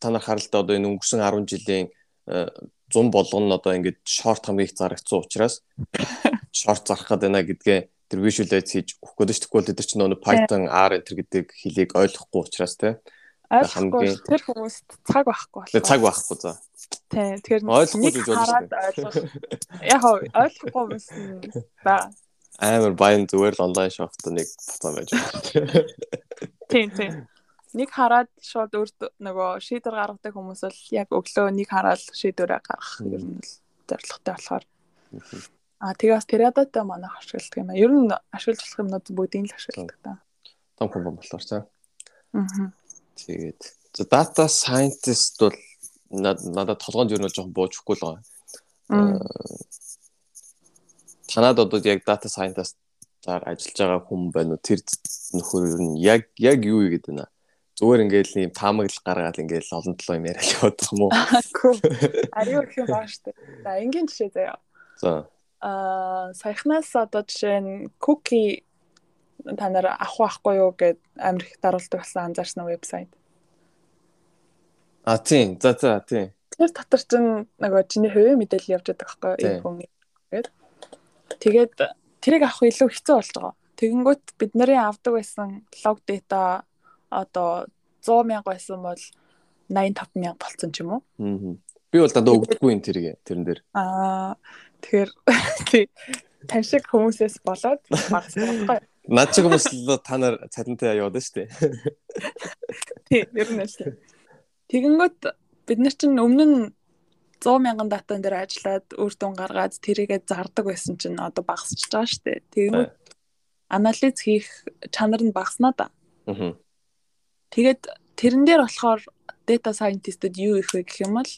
та нар харалтаа одоо энэ өнгөрсөн 10 жилийн 100 болгоно одоо ингэж шорт хамгийн их зарагдсан учраас шорт зарах гээд байна гэдгээ тэр visualize хийж өгөх гээд ч тэгвэл тэр чинь нөгөө Python R enter гэдэг хэлийг ойлгохгүй учраас те. Ойлгохгүй тэр хүмүүст цаг байхгүй болоо цаг байхгүй за. Тий тэгэхээр ойлгохгүй гэж бодож байна яг ойлгохгүй хүмүүс баа амар баян зүгээр л онлайн шопт нэг буцаа байж байгаа. Тийм тийм. Нэг хараад шууд өөрт нөгөө шийдвэр гаргадаг хүмүүс бол яг өглөө нэг хараад шийдвэрээ гаргах ер нь л зорилготой болохоор. Аа тэгээ бас периодотой манайх ашигладаг юм аа. Ер нь ашиглаж болох юмнууд бүгдийг л ашигладаг та. Том компани болохоор цаа. Аа. Тэгээд за data scientist бол надад толгойд ер нь жоохон бууж өгөхгүй л байгаа танад одоо яг data scientist-аар ажиллаж байгаа хүн байна уу? Тэр нөхөр ер нь яг яг юу игээд байна? Зүгээр ингээл ийм таамаглал гаргаад ингээл олон толоо юм яриад явах юм уу? Ариу их юм баа штэ. За энгийн жишээ заяа. За. Аа саяхнаас одоо жишээ нь cookie та нар авах байхгүй юу гэд амир их даруулдаг болсон анзаарсан вебсайт. А тийм. За за тийм. Тэр дотор чинь нөгөө чиний хувийн мэдээлэл явж байгаа байхгүй юу? Энэ хүн гэдэг. Тэгээд тэрийг авах илүү хэцүү болж байгаа. Тэгэнгүүт бид нарын авдаг байсан лог дата одоо 100 мянга байсан бол 85 мянга болцсон ч юм уу. Аа. Би бол дандаа өгдөггүй юм тэрийг тэрэн дээр. Аа тэгэхээр тань шиг хүмүүсээс болоод багсахгүй. Наад шиг хүмүүс л та нар цалинтай яваад штэ. Тий, ер нь штэ. Тэгэнгүүт бид нар чинь өмнө нь 100 мянган датан дээр ажиллаад үр дүн гаргаад тэрийгэ зардаг байсан чинь одоо багасч байгаа шүү дээ. Тэгээд анализ хийх чанар нь багаснаа да. Аа. Тэгээд тэрэн дээр болохоор data scientist-д юу их вэ гэх юм бол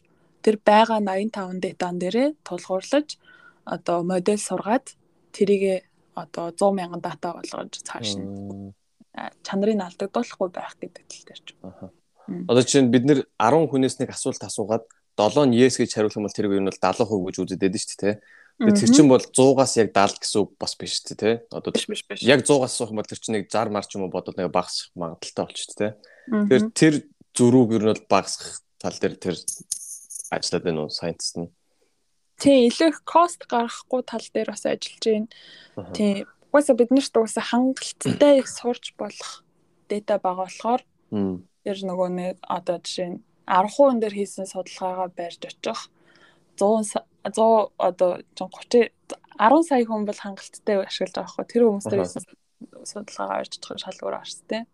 тэр байгаа 85 датан дээрээ тулгуурлаж одоо модель сургаад тэрийгэ одоо 100 мянган дата болгож цааш нь чанарыг алдагдуулахгүй байх гэдэг тал дээр ч. Одоо чинь бид нэр 10 хүнээс нэг асуулт асуугаад 7 нь yes гэж хариулах юм бол тэр үе нь бол 70% гэж үздэг дээ шүү дээ. Тэгээ тэр чинь бол 100-аас яг 70 гэсэн үг бас биш шүү дээ. Одоо биш биш биш. Яг 100-аас асуух юм бол тэр чинь нэг 60 марч юм уу бодоод нэг багасах магадaltaй болчих дээ. Тэгэхээр тэр зөрүүг ер нь бол багасах тал дээр тэр ажиллаад байна уу scientist нь. Тийм илүү их cost гаргахгүй тал дээр бас ажиллаж байна. Тийм. Угаасаа бид нарт угаасаа хангалттай их сурч болох дата байгаа болохоор ер нөгөө нэг одоо жишээ нь 10% дээр хийсэн судалгаагаа барьж очих 100 100 одоо 30 10 сая хүн бол хангалттай ашиглаж байгаа хгүй тэр хүмүүстээр хийсэн судалгаагаа барьж очих шал өөр арс тэ.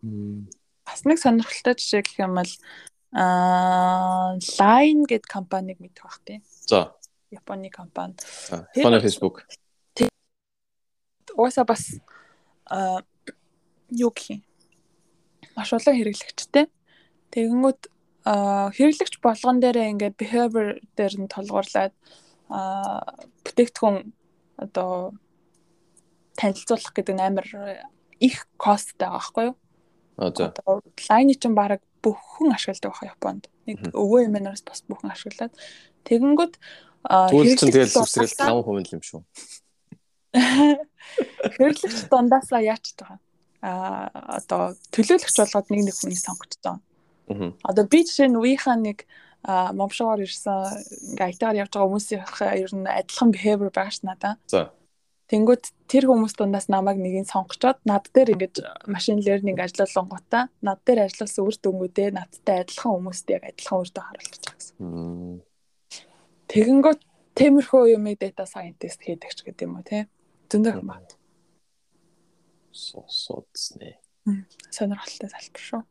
Бас нэг сонирхолтой жишээ гэх юм бол аа Line гэд компаниг мэдэх бах тийм. За. Японы компани. Японы Facebook. Угаасаа бас аа юу гэх юм. Маш олон хэрэглэгчтэй. Тэгэнгүүт хэрэглэгч болгон дээрээ ингээд behavior дээр нь толгуурлаад бүтээгдэхүүн одоо танилцуулах гэдэг нь амар их косттай байгаа байхгүй юу? За. Лайны чинь баг бүхэн ашигладаг байх Японд. Нэг өвөө эмээнээс бас бүхэн ашиглаад тэгэнгүүт чинь тэгэл зүсрэл 5% юм шүү. Хэрэглэгч дундаасаа яач байгаа. Аа одоо төлөөлөгч болгоод нэг нэг хүнийг сонгогдсон. Одоо би жишээ нь үеийнхаа нэг момшоор ирсэн ингээ айтаар явж байгаа хүмүүсийн ер нь адилхан behavior байгаа ш надаа. За. Тэнгүүд тэр хүмүүс дундаас намайг нэгийг сонгочоод над дээр ингэж машин learning ажиллуулангуудаа над дээр ажилласан үр дүнгуудээ надтай адилхан хүмүүст яг адилхан үрдө харуулж байгаа гэсэн. Тэгэнгүүт темирхүү юмыг data scientist хийдэг ч гэдэг юм уу те. Зөндөө юм байна. Сосоцны. Сонирхолтой залбир шүү.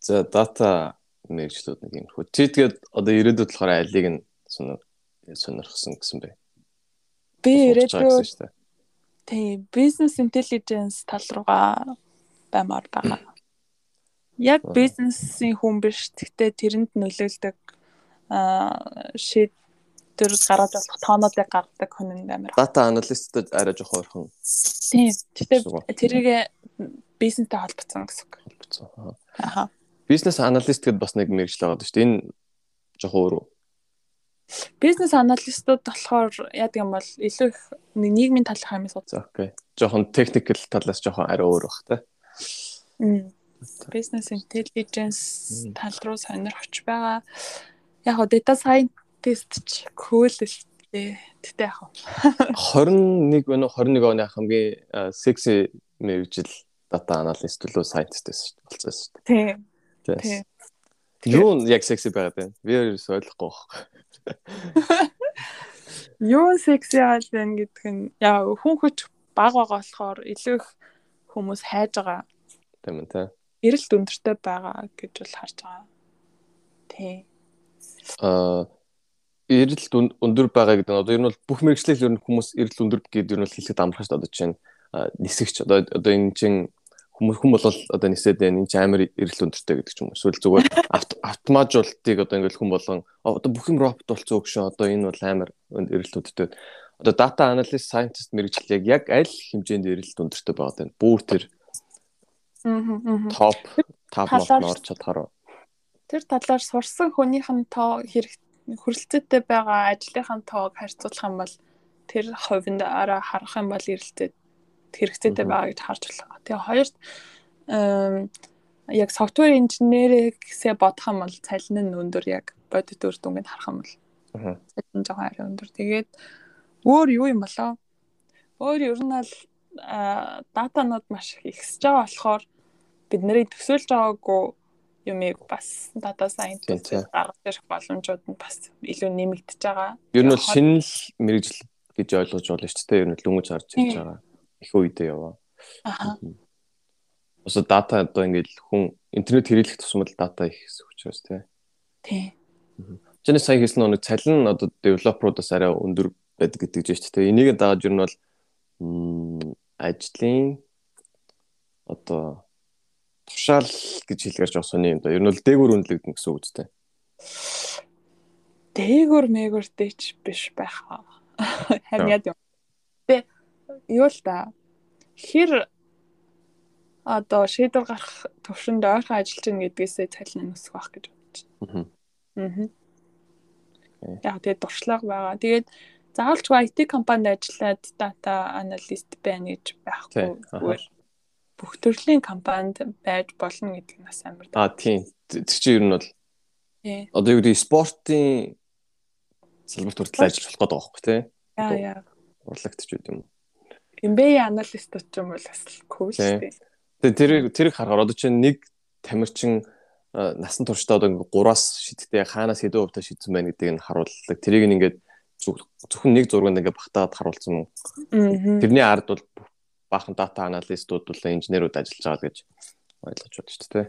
За data мэрэгчлүүд нэг юм хөө. Чи тэгээд одоо ирээдүйд болохоор алиг нь сонирхсан гэсэн бэ? Би ирээдүйд тийм business intelligence тал руугаа баймаар байгаа. Яг бизнесийн хүн биш. Гэхдээ тэрэнд нөлөөлдөг аа шийдвэр гаргаж болох тоонуудыг гаргадаг хүн амар. Data analyst-д арай жоох ойрхон. Тийм. Гэхдээ тэрийг бизнестэй холбоцсон гэсэн үг. Холбоцсон. Аа. Бизнес аналист гэдээ бас нэг мэрэгжил байгаа шүү дээ. Энэ жоох өөр үү? Бизнес аналистууд болохоор яадаг юм бол илүү их нийгмийн талынхаа юм судалж. Окей. Жохон техникэл талаас жохон арай өөр бах та. Мм. Business intelligence тал руу сонирхож байгаа яг го data scientist ч cool л тээ. Тэгтээ яг 21 өнөө 21 оны хамгийн sexy мэрэгжил data analyst лөө scientist болсон шүү дээ. Тийм. Тийм. Юу яг sexy байгаад байна? Би ерөөс ойлгохгүй байна. Юу sexy аа байна гэдг нь яа хүн хүч баг байгаа болохоор илүү их хүмүүс хайж байгаа. Тийм үү? Эрэлт өндөртэй байгаа гэж бол харж байгаа. Тийм аа эрэлт өндөр байгаа гэдэг нь одоо ер нь бол бүх мэрэгчлэл ер нь хүмүүс эрэлт өндөр гэдэг ер нь хэлэхэд амархан шүү дээ одоо чинь нисэгч одоо одоо энэ чинь хүмүүс хүн бол одоо нисээд байна энэ чинь амар эрэлт өндөртэй гэдэг ч юм уу. Эсвэл зүгээр автоматжуултыг одоо ингээл хүн болгон одоо бүх юм робот болцсон үг шүү одоо энэ бол амар эрэлт өндөртэй одоо data analyst scientist мэрэгчлэл яг аль хэмжээнд эрэлт өндөртэй байгаа вэ бүр тэр топ нот орч чадхаар тэр талаар сурсан хүнийх нь тоо хэрэг хөрөлцөөтэй байгаа ажлынхаа тоог харьцуулах юм бол тэр хувинд араа харах юм бол эрэлтээ хэрэгцээтэй байгаа гэж харж байна. Тэгээ хоёрт яг софтвер инженерээсээ бодох юм бол цалин нь өндөр яг бодит үр дүнгийн харах юм бол. Аа. Цалин жоохон арай өндөр. Тэгээд өөр юу юм болоо? Өөр ер нь бол датанууд маш их ихсэж байгаа болохоор бид нарыг төсөөлж байгаагүй юмыг бас data scientist гаргаж ирэх боломжууд нь бас илүү нэмэгдэж байгаа. Ер нь бол шинэл мэрэгжил гэж ойлгож байна шүү дээ. Ер нь лүнж харж ирж байгаа. Их үедээ яваа. Аа. Ус дата одоо ингээд хүн интернет хэрэглэх тусмал дата их хэсэг учраас тий. Тий. Чиний сая хэлсэн нэг цалин одоо девелоперуудаас арай өндөр байдаг гэдэг жишээ шүү дээ. Энийг дааж ер нь бол ажлын одоо тушаал гэж хэлгэрч байгаа сони юм да. Ер нь бол дээгүүр үнэлэгдэн гэсэн үг үстэй. Дээгүүр мээгүүртэй ч биш байх. Харин яа юу л да. Хэр одоо шийдвэр гарах төвшөнд ойрхон ажиллаж гин гэдгээсээ цалин нөсөх байх гэж бодож байна. Аа. Яг тэгээд дуршлаг байгаа. Тэгээд заавалчгүй IT компанид ажиллаад дата аналист байна гэж байхгүй. Бүх төрлийн компанид байж болно гэдэг нь бас амар. Аа тийм. Тэр чинь ер нь бол одоо юу гэдэг спортын салбарт хүртэл ажиллах болох гэдэг байхгүй тий. Яа яа. Урлагч үү юм. MBA аналист ч юм бол бас cool шүү дээ. Тэгээ тэр тэрийг харахаар одоо чинь нэг тамирчин насан туршдаа одоо ингээ 3-аас шидтэй хаанаас хэдэн хувьтай шидсэн байна гэдгийг нь харуулдаг. Тэрийг ингээд зөвхөн нэг зурганд ингээ багтаад харуулсан. Тэрний ард бол баахан дата аналистууд бол инженерүүд ажиллаж байгаа гэж ойлгож байна шүү дээ.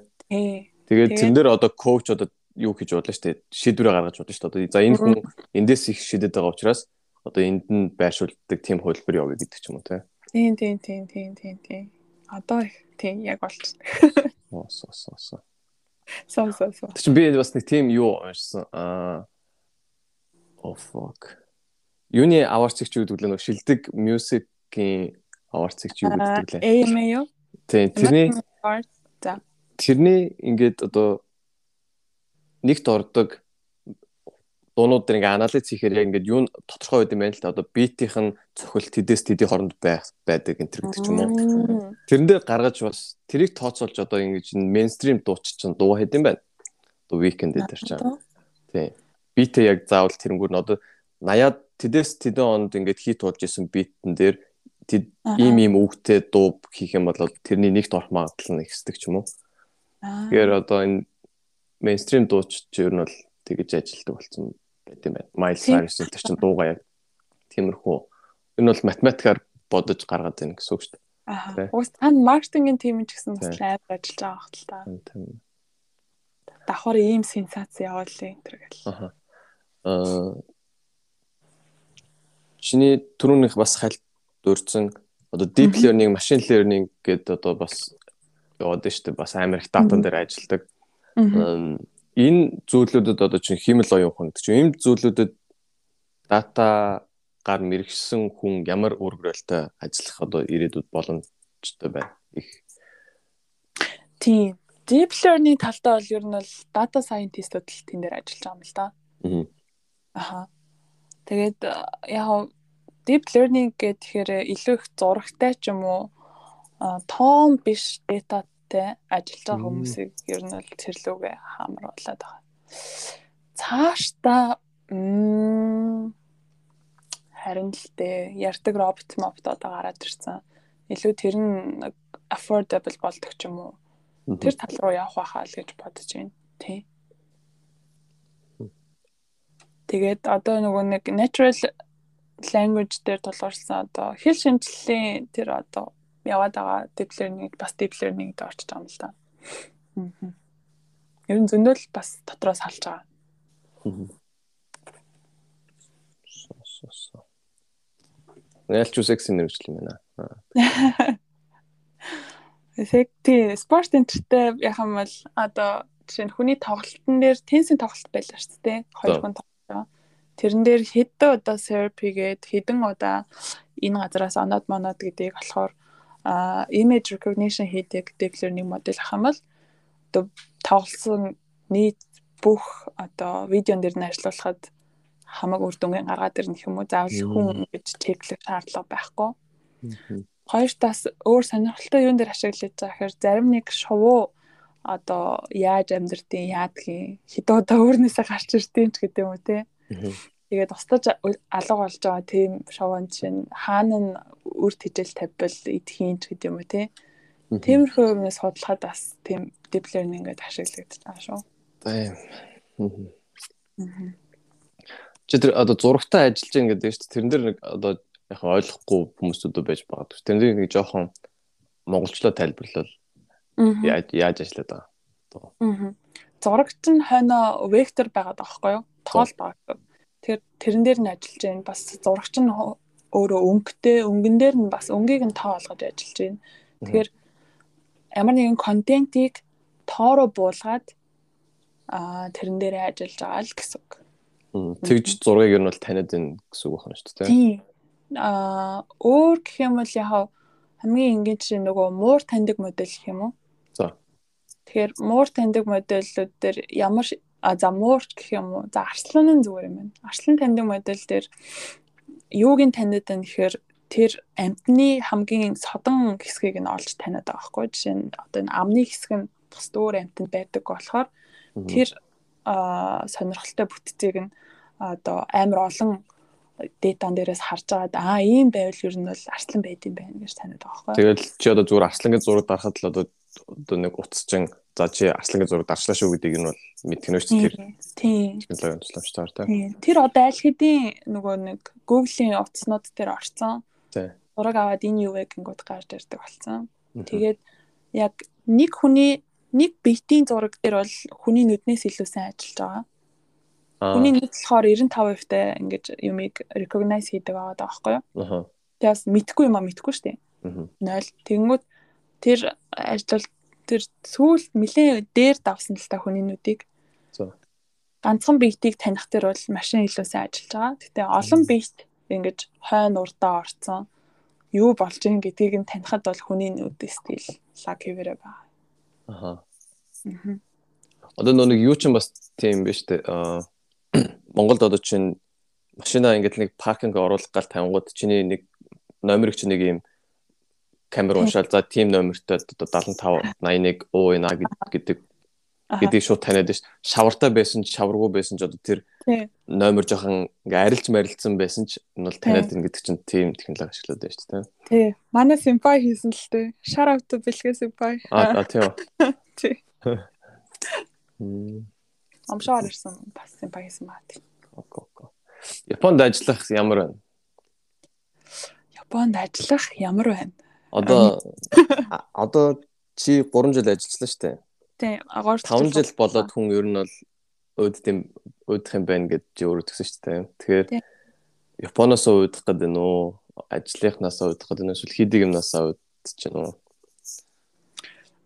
Тэгээд тэрэн дээр одоо коуч одоо юу хийж бодлоо шүү дээ. Шийдвэрээ гаргаж бодлоо шүү дээ. За энэ хүн эндээс их шидэд байгаа учраас одоо энд нь байршуулдаг тийм хөлбөр явъя гэдэг ч юм уу те. Тийм тийм тийм тийм тийм тийм. Одоо тийм яг болж. Оо соо соо соо. Соо соо. Тэг чи би бас нэг тийм юу уншсан. Аа Oh fuck. Юуны аварцыг чи гэдэг лээ шилдэг мьюзикийн аварцыг чи юу гэдэг лээ. AMA юу? Тийм тэрний. Тэрний ингээд одоо нэгт ордог дуунууд дээр ингээ анализ хийхээр яг ингээд юу тодорхой байд юм байна л та одоо битийнх нь цохилт тэдэс тэдийн хооронд байдаг энэ төр гэдэг ч юм уу. Тэрэн дээр гаргаж бас тэрийг тооцоолж одоо ингэж мейнстрим дууч чинь дуу хэд юм байна. Одоо викенд дээр чинь. Тий. Битээ яг заавал тэрэнгүүр нь одоо 80-аад тэдэс тэдэн онд ингээд хит туулж исэн битэн дээр тэд ийм ийм үгтэй дуу хийх юм бол тэрний нэгт орох магадлал нь ихсдэг ч юм уу. Тэгэхээр одоо энэ мейнстрим дууч ч ер нь бол тэгэж ажилтдаг болсон байт юм байна. Miles Cyrus тэр чинь дуугаа яг тиймэрхүү. Энэ бол математикаар бодож гаргаад байна гэсэн үг шүү дээ. Аа. Уус тань маркетингийн тим ч гэсэн бас амар ажиллаж байгаа хэл та. Тийм. Давхар ийм сенсац явуулъя энэ төр гэл. Аа. Аа. Чиний түрүүнийх бас хальт дурдсан одоо deep learning, machine learning гэдэг одоо бас яваад дээ. Бас амар их датан дээр ажилладаг. Аа энэ зүйлүүдэд одоо чинь химэл оюун хүн гэдэг чинь энэ зүйлүүдэд дата гар мэрэгсэн хүн ямар үр гөрөлтэй ажиллах одоо ирээдүйд боломжтой байна их. Тийм. Deep learning талдаа бол ер нь бол data scientist-ууд л тэн дээр ажиллаж байгаа юм л да. Аа. Тэгээд яг deep learning гэхээр илүү их зурагтай ч юм уу тоон биш data те ажиллаж байгаа хүмүүсийг ер нь бол цэрлүүгээ хамруулад байгаа. Цаашдаа харин л дээ ярддаг робот мопт одоо гараад ирсэн. Илүү тэр нь affordable болдог ч юм уу. Тэр тал руу явах байхаа л гэж бодож байна. Тий. Тэгээд одоо нөгөө нэг natural language дээр тулгуурсан одоо хэл шинжилгээний тэр одоо яваад байгаа deep learning бас deep learning-д орчиж байгаа юм л да. Аа. Ер нь зөндөл бас дотроос халж байгаа. Нэлч үсэгсэн нэрвчлэн байна. Эффекти спорт энтертэй яхам бол одоо жишээ нь хүний тоглолтын дээр тенсийн тоглолт байлаа шүү дээ. Хоёр хүн тоглож байгаа. Тэрэн дээр хэдэн удаа хийгээд хэдэн удаа энэ газараас оноод моноод гэдгийг болохоор а image recognition хийдэг deep learning модель ах юм бол одоо тоглосон нийт бүх одоо видеон дээр нь ажиллуулахад хамаг үр дүнгийн гаргаад ирнэ юм уу заавал хүн ингэж чеклэх шаардлага байхгүй. Хоёр тас өөр сонирхолтой юун дээр ашиглаж байгаа хэрэг зарим нэг шувуу одоо яаж амьдртын яадгийн хэд удаа өөрнөөсөө гарч иртин ч гэдэг юм уу те. Тэгээд устдаж алга болж байгаа тийм шовон чинь хаана нь үр тижэл тавьбал эдхийн ч гэдэг юм уу тий. Тиймэрхүү юмнаас судлахад бас тийм deep learning гэдэг ашиглагдаж байгаа шүү. Тийм. Чи тэр одоо зурагтай ажиллаж байгаа гэдэг чинь тэрэн дээр нэг одоо яг ойлгохгүй хүмүүсүүд байж байгаа. Тэрэн дээр нэг жоохон монголчлоо тайлбарлал яаж яаж ажиллаад байгаа. Аа. Зурагт нь хойно вектор байгаад байгаа байхгүй юу? Тоол байгаа. Тэгэхээр тэрэн дээр нь ажиллаж байна. Бас зурагч нь өөрөө өнгөтэй, өнгөн дээр нь бас өнгийг нь тоо олгож ажиллаж байна. Тэгэхээр ямар нэгэн контентийг тоороо буулгаад аа тэрэн дээрээ ажиллаж байгаа л гэсэн үг. Тэгж зургийг ер нь бол таниад байна гэсэн үг байна шүү дээ. Тийм. Аа өөр гэх юм бол яг хамгийн энгийн жишээ нөгөө муур таньдаг модель гэх юм уу? За. Тэгэхээр муур таньдаг модельлүүд дээр ямар а за муур гэх юм уу? За арслан нь зүгээр юм байна. Арслан таньдаг модель дээр юуг нь таниад байна гэхээр тэр амтны хамгийн содон хэсгийг нь олж таниад байгаа байхгүй. Жишээ нь одоо энэ амны хэсэг нь бус өөр амтнд байдаг болохоор тэр сонирхолтой бүтцийг нь одоо амар олон датан дээрээс харж байгаад аа ийм байвал ер нь бол арслан байд юм байна гэж таниад байгаа байхгүй. Тэгэл чи одоо зүгээр арслангийн зураг дарахад л одоо одоо нэг утасчин за чи арслангийн зураг дарчлаа шүү гэдгийг нь бол мэдэх нь шүү тэр. Тийм. Технологийн тусламжтайгаар тийм. Тэр одоо аль хэдийн нөгөө нэг Google-ийн утаснууд дээр орцсон. Тийм. Зураг аваад энэ юу вэ гингүүд гарч ирдэг болсон. Тэгээд яг нэг хүний нэг биетийн зураг дээр бол хүний нүднээс илүү сайн ажиллаж байгаа. Хүний нийт болохоор 95% та ингэж юмыг recognize хийдэг байгаа байхгүй юу? Аа. Тэгээс мэдхгүй юм а мэдхгүй шүү дээ. Аа. 0. Тэнгүүд тэр ажил тэр сүүл нэлээ дээр давсан л та хүний нүдийг. За. Ганцхан биетийг таних төр бол машин илүү сайн ажиллаж байгаа. Гэтэ олон биет ингэж хойно урдаа орцсон юу болж ийн гэдгийг нь танихад бол хүний нүдээс тэгэл лаг хэвээрээ байгаа. Аа. Аа. Одоо нэг юу ч бас тийм биш үү? Аа Монголд одоо чинь машина ингээд нэг паркинг оруулах гал тавингууд чиний нэг номерыг чи нэг юм камер уншаал за тим номертой одоо 75 81 УНА гэдэг гэдгийг шууд таниад ш. Шавартай байсан ч шаваргүй байсан ч одоо тэр номер жоохон ингээ арилж марилцсан байсан ч энэ бол таниад ин гэдэг чинь тийм технологи ашиглаад шүү дээ. Тий. Манай симпай хийсэн л дээ. Shout out to бэлгээ симпай. Аа тийм. Тий. Амшаар ирсэн бас симпай хийсэн баа тийм. Окей, окей. Японд ажиллах ямар байна? Японд ажиллах ямар байна? Одоо одоо чи 3 жил ажилласан шүү дээ. Тийм, агаарч 5 жил болоод хүн ер нь бол өөдд юм өөдөх юм байна гэж чи өөрөө тгсэн шүү дээ. Тэгэхээр Японоос өөдөх гэдэг нь үү? Ажлынхнаас өөдөх гэдэг нь эсвэл хийдэг юмнаас өөдчих чинь үү?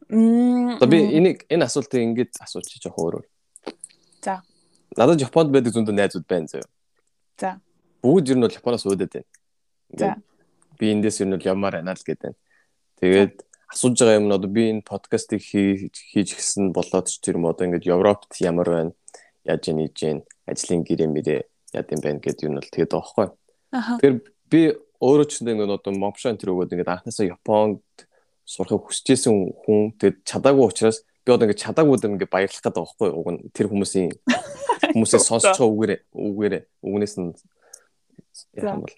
Мм. Би энийг энэ асуултыг ингэж асуучих жоох өөрөөр. За. Надад Японд байдаг зөндөө найзууд байна зөө. За. Бүгд ер нь бол Японоос өөдөд байна. За. Би эндээс ер нь ямаар байна л гэдэг. Тэгээд асууж байгаа юм нь одоо би энэ подкастыг хийж хийж гисэн болоод ч тэр юм одоо ингээд Европт ямар байна? Яаж ийж гин ажлын гэрээ мэрээ яд юм байна гэдэг юм бол тэгээд байгаа байхгүй. Тэгэхээр би өөрөө ч ингээд одоо мовшон тэр өгөөд ингээд анхнаасаа Японд сурахыг хүсэжсэн хүн тэгээд чадаагүй учраас би одоо ингээд чадаагүйд ингээд баярлах гэдэг байхгүй уг нь тэр хүмүүсийн хүмүүсээ байгаа үгээрээ үгээрээ үгнээс нь яах юм бол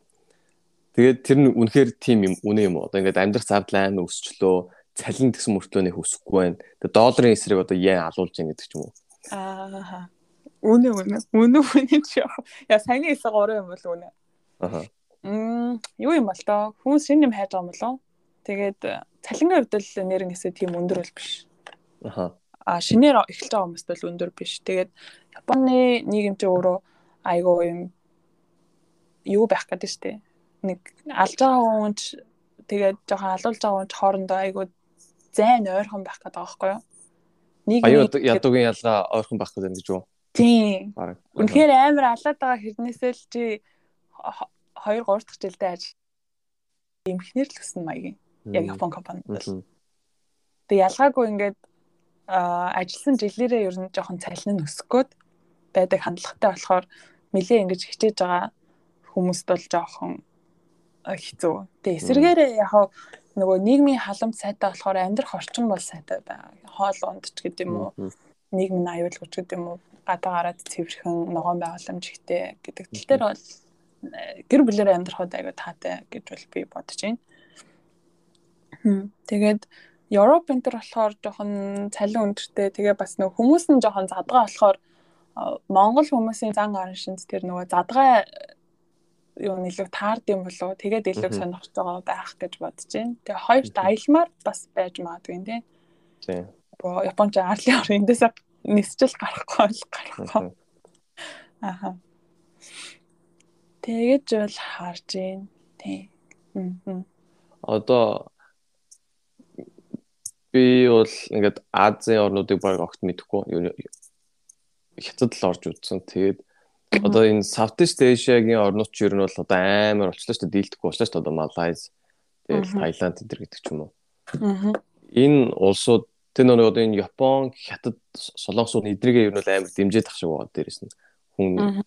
тэгээд тэр нь үнэхээр тийм юм үнэ юм одоо ингээд амьдрах зардал айн өсчлөө цалин гэсэн мөртлөө нэг өсөхгүй байна. Тэгээд долларын эсрэг одоо яа алуулж байгаа гэдэг ч юм уу? Аа үнэ үнэ. Үнэ үнэ чи яа саяны хэсэг орой юм бол үнэ. Аха м юу юм бол тоо? Хүн шинэ юм хайж байгаа юм болов тэгээд цалингийн хувьд л нэрэн хэсэг тийм өндөр бол биш. Аха а шинээр эхэлж байгаа хүмүүст бол өндөр биш. Тэгээд Японы нийгэм чи өөрөө айгүй юм юу байх гэдэг штэ. Нэг алж байгаа хүн ч тэгээд жоохон алуулж байгаа хүн ч хоорондоо айгүй зайн ойрхон байх гэдэг байхгүй юу? Аюу ядуугийн ялгаа ойрхон байх гэдэг гэж юу? Тийм. Үнэхээр амар алаад байгаа хэрнээсээ л чи 2 3 дахь жилдээ ажил эмхнэр л өснө маягийн. Яг Япон компанид бол. Тэг ялгаагүй ингээд ажилласан жилээрээ ер нь жоохон цалин нь өсгөөд байдаг хандлагатай болохоор нэлээ ингэж хичээж байгаа хүмүүст бол жоохон хэцүү. Тэгээ эсэргээрээ яг нөгөө нийгмийн халамж сайтай болохоор амьдрах орчин бол сайтай байна. Хоол ундч гэдэг юм уу? Нийгмийн аюулгүйч гэдэг юм уу? Гадаа гараад цэвэрхэн ногоон байгууламж ихтэй гэдэг тал дээр бол гэр бүлээр амьдрахад аюу таатай гэж бол би бодож байна. Тэгээд Европ энэ төр болохоор жоохон цалин өндөртэй. Тэгээ бас нөгөө хүмүүс нь жоохон задгаа болохоор Монгол хүмүүсийн зан гаран шинж тэр нөгөө задгаа юу нэлээд таард юм болов. Тэгээд илүү сонирхож байгаа байх гэж бодож байна. Тэгээ хоёрт аялмаар бас байж магадгүй тийм. Тийм. Бо Японч арлын ор эндээс нисчил гарахгүй л гарахгүй. Аха. Тэгэж бол харж байна. Тийм. Одоо би бол ингээд Азийн орнуудыг баг огт мэдэхгүй. Хятад л орж үзсэн. Тэгээд одоо энэ Southeast Asia-гийн орнууд ч ер нь бол одоо амар болчихлоо шүү дээ. Дийлдэхгүй болчихлоо шүү дээ. Одоо Малайз, тэгэл Таиланд энэ төр гэдэг ч юм уу. Энэ улсууд тэр нэг одоо энэ Япон, Хятад, Солонгосууд эднийгээ ер нь бол амар дэмжиж тах шиг байгаа дээрэс нь хүн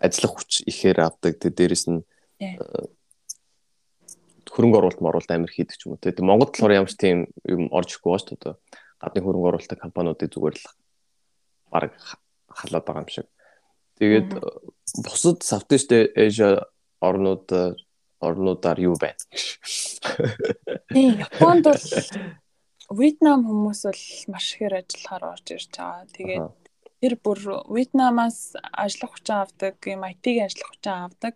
ажиллах хүч ихээр авдаг. Тэ дээрэс нь хөрөнгө оруулалт моруулалт амар хийдэг ч юм уу. Тэ Монголд болохоор ямар ч тийм юм орж ирэхгүй байна шүү дээ. Гадны хөрөнгө оруулалтын компаниудыг зүгээр л баг халаад байгаа юм шиг. Тэгээд бусад Southeast Asia орнууд орнуудаар юу байна? Тийм, Японд бол Вьетнам хүмүүс бол маш ихээр ажиллахаар орж ирж байгаа. Тэгээд тэр бүр Вьетнамаас ажиллах хүчин авдаг, юм IT-ийн ажиллах хүчин авдаг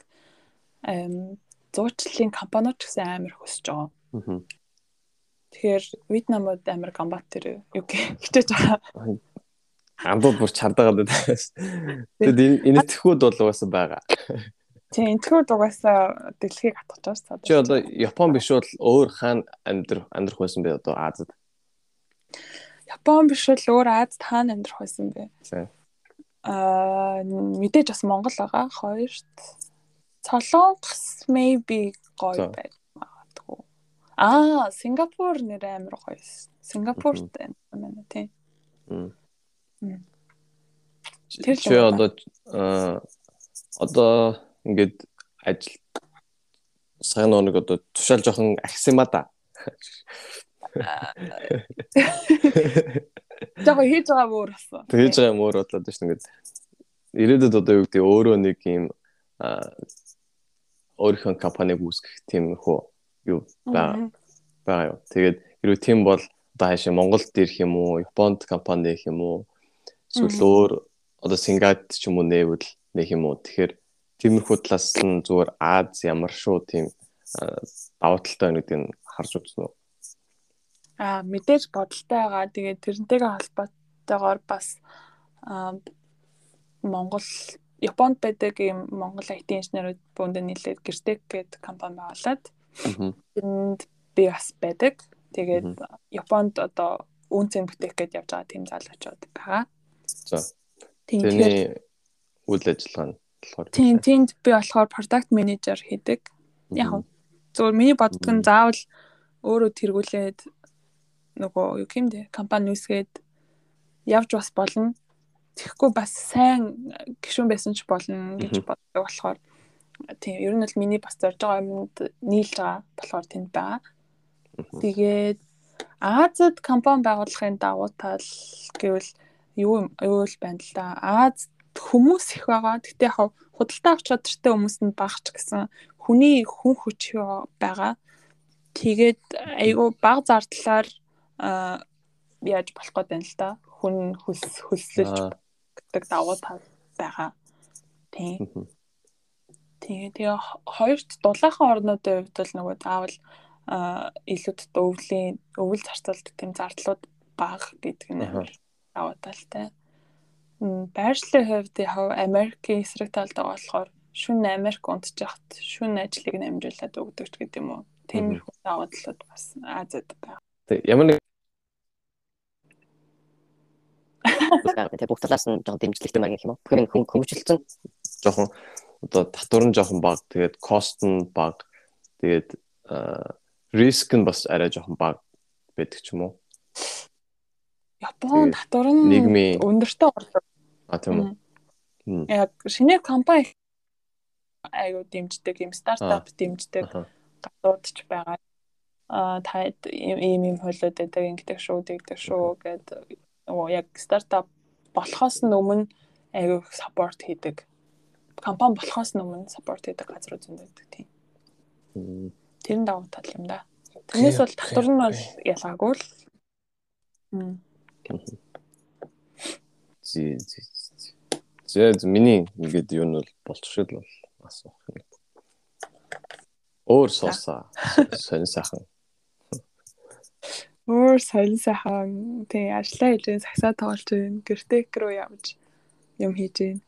зуучлалын компаниуд ч гэсэн амар хөсөж байгаа. Тэгэхээр Вьетнамд амар гамбат тэр юу хичээж байгаа. Хамдууд бүр чардагаад байна. Тэгэд энэ энэтхүүд бол угаасаа байгаа. Тийм энэтхүүд угаасаа дэлхийг хатгаж байгаа. Чи одоо Япон биш бол өөр хаана амьдрах амьдрах байсан бэ одоо Азад? Япон биш бол өөр Азад хаана амьдрах байсан бэ? Аа мэдээж бас Монгол байгаа хоёрт Солонгос maybe гоё байж магадгүй. Аа, Сингапур нэр амар гоё. Сингапурт байна тийм. Тэр чи одоо одоо ингээд ажил сайн нэг одоо тушаал жоохон ахсима да. Жага хийж байгаа мөр болсон. Хийж байгаа мөр бодлоо шүү ингээд ирээдүйд одоо юу гэдэг өөрөө нэг юм өөрийнхөө компаниг үүсгэх тиймэрхүү юу байгаа байгаа юу. Тэгээд хэрвээ тийм бол одоо хаашаа Монголд ирэх юм уу, Японд компани их юм уу? Эсвэл өөр одоо Сингапурт ч юм уу нээвэл нэх юм уу? Тэгэхээр тиймэрхүү талаас нь зүгээр Аз ямар шүү тийм давуу талтай байна гэдгийг харж үзсэн үү? Аа мэдээж бодолтой байгаа. Тэгээд тэрнтэйгээ холбоотойгоор бас Монгол Японд байдаг ийм Монгол IT инженерүүд бөөндө нийлээд Гэртек гэдэг компани байгуулад тэнд би бас байдаг. Тэгээд Японд одоо үнцэн бүтээх гэж явж байгаа тийм залуучууд байгаа. За. Тэний үйл ажиллагаа нь болохоор Тийм, тэнд би болохоор product manager хийдэг. Яг зөвөр миний боддог нь заавал өөрөө тэргүүлээд нөгөө юу гэмдэ компани үүсгээд явж бас болно Тэгэхгүй бас сайн гişүүн байсан ч болно гэж боддог болохоор тийм ер нь бол миний бас зорж байгаа юмд нийлж байгаа болохоор тэнд байгаа. Тэгээд Азад компани байгуулахын давуу тал гэвэл юу юу л байна л да. Аз хүмүүс их байгаа. Гэтэ яг худалдаа авч чадртай хүмүүс нь багч гэсэн хүний хүн хүч байгаа. Тэгээд айгүй баг зардлаар яаж болох гээд байна л да. Хүн хөлс хөлсөлж гэдэг давуу тал байгаа. Тийм. Тэгээ тэгээ хоёрт дулаахан орнуудын хувьд бол нөгөө заавал илүүд өвлийн өвөл зарцуулдаг тийм зардлууд бага гэдэг нь давуу талтай. Байршлын хувьд яг Америкийн эсрэг талд байгаа болохоор шүн Америк унтчихт шүн ажлыг намжуулаад өгдөг гэдэг юм уу. Тиймэрхүү давуу талууд бас Азад байна. Ямар нэг Тэгээ бүх талаас нь жоохон дэмжлэгтэй маяг юм уу? Тэгэхээр хүн хөнгөчлөлтөн жоохон одоо татвар нь жоохон бага, тэгээд кост нь бага. Тэгээд риск нь бас арай жоохон бага байдаг ч юм уу? Япон татвар нь өндөртэй орлого. А тийм үү. Яг шинэ компани айгуу дэмждэг, юм стартап дэмждэг гадууд ч байгаа. А та ийм ийм хөлөөд байдаг ингэдэг шүү, тэгдэг шүү нөгөө яг стартап болохоос өмнө аягүй саппорт хийдэг. Компани болохоос өмнө саппорт хийдэг газар үзэн байдаг тийм. Тэр нь давуу тал юм да. Тэрнээс бол татвар нь бол ялгаагүй л. Зэ зэ. Зэ миний ингээд юу нь бол болчихшил бол асуух юм. Өөр суусаа сонь сайхан өөр соёлын сайхан тий ажиллаа хийж сагсаа тоглож байна, гэртек рүү явж юм хийж байна.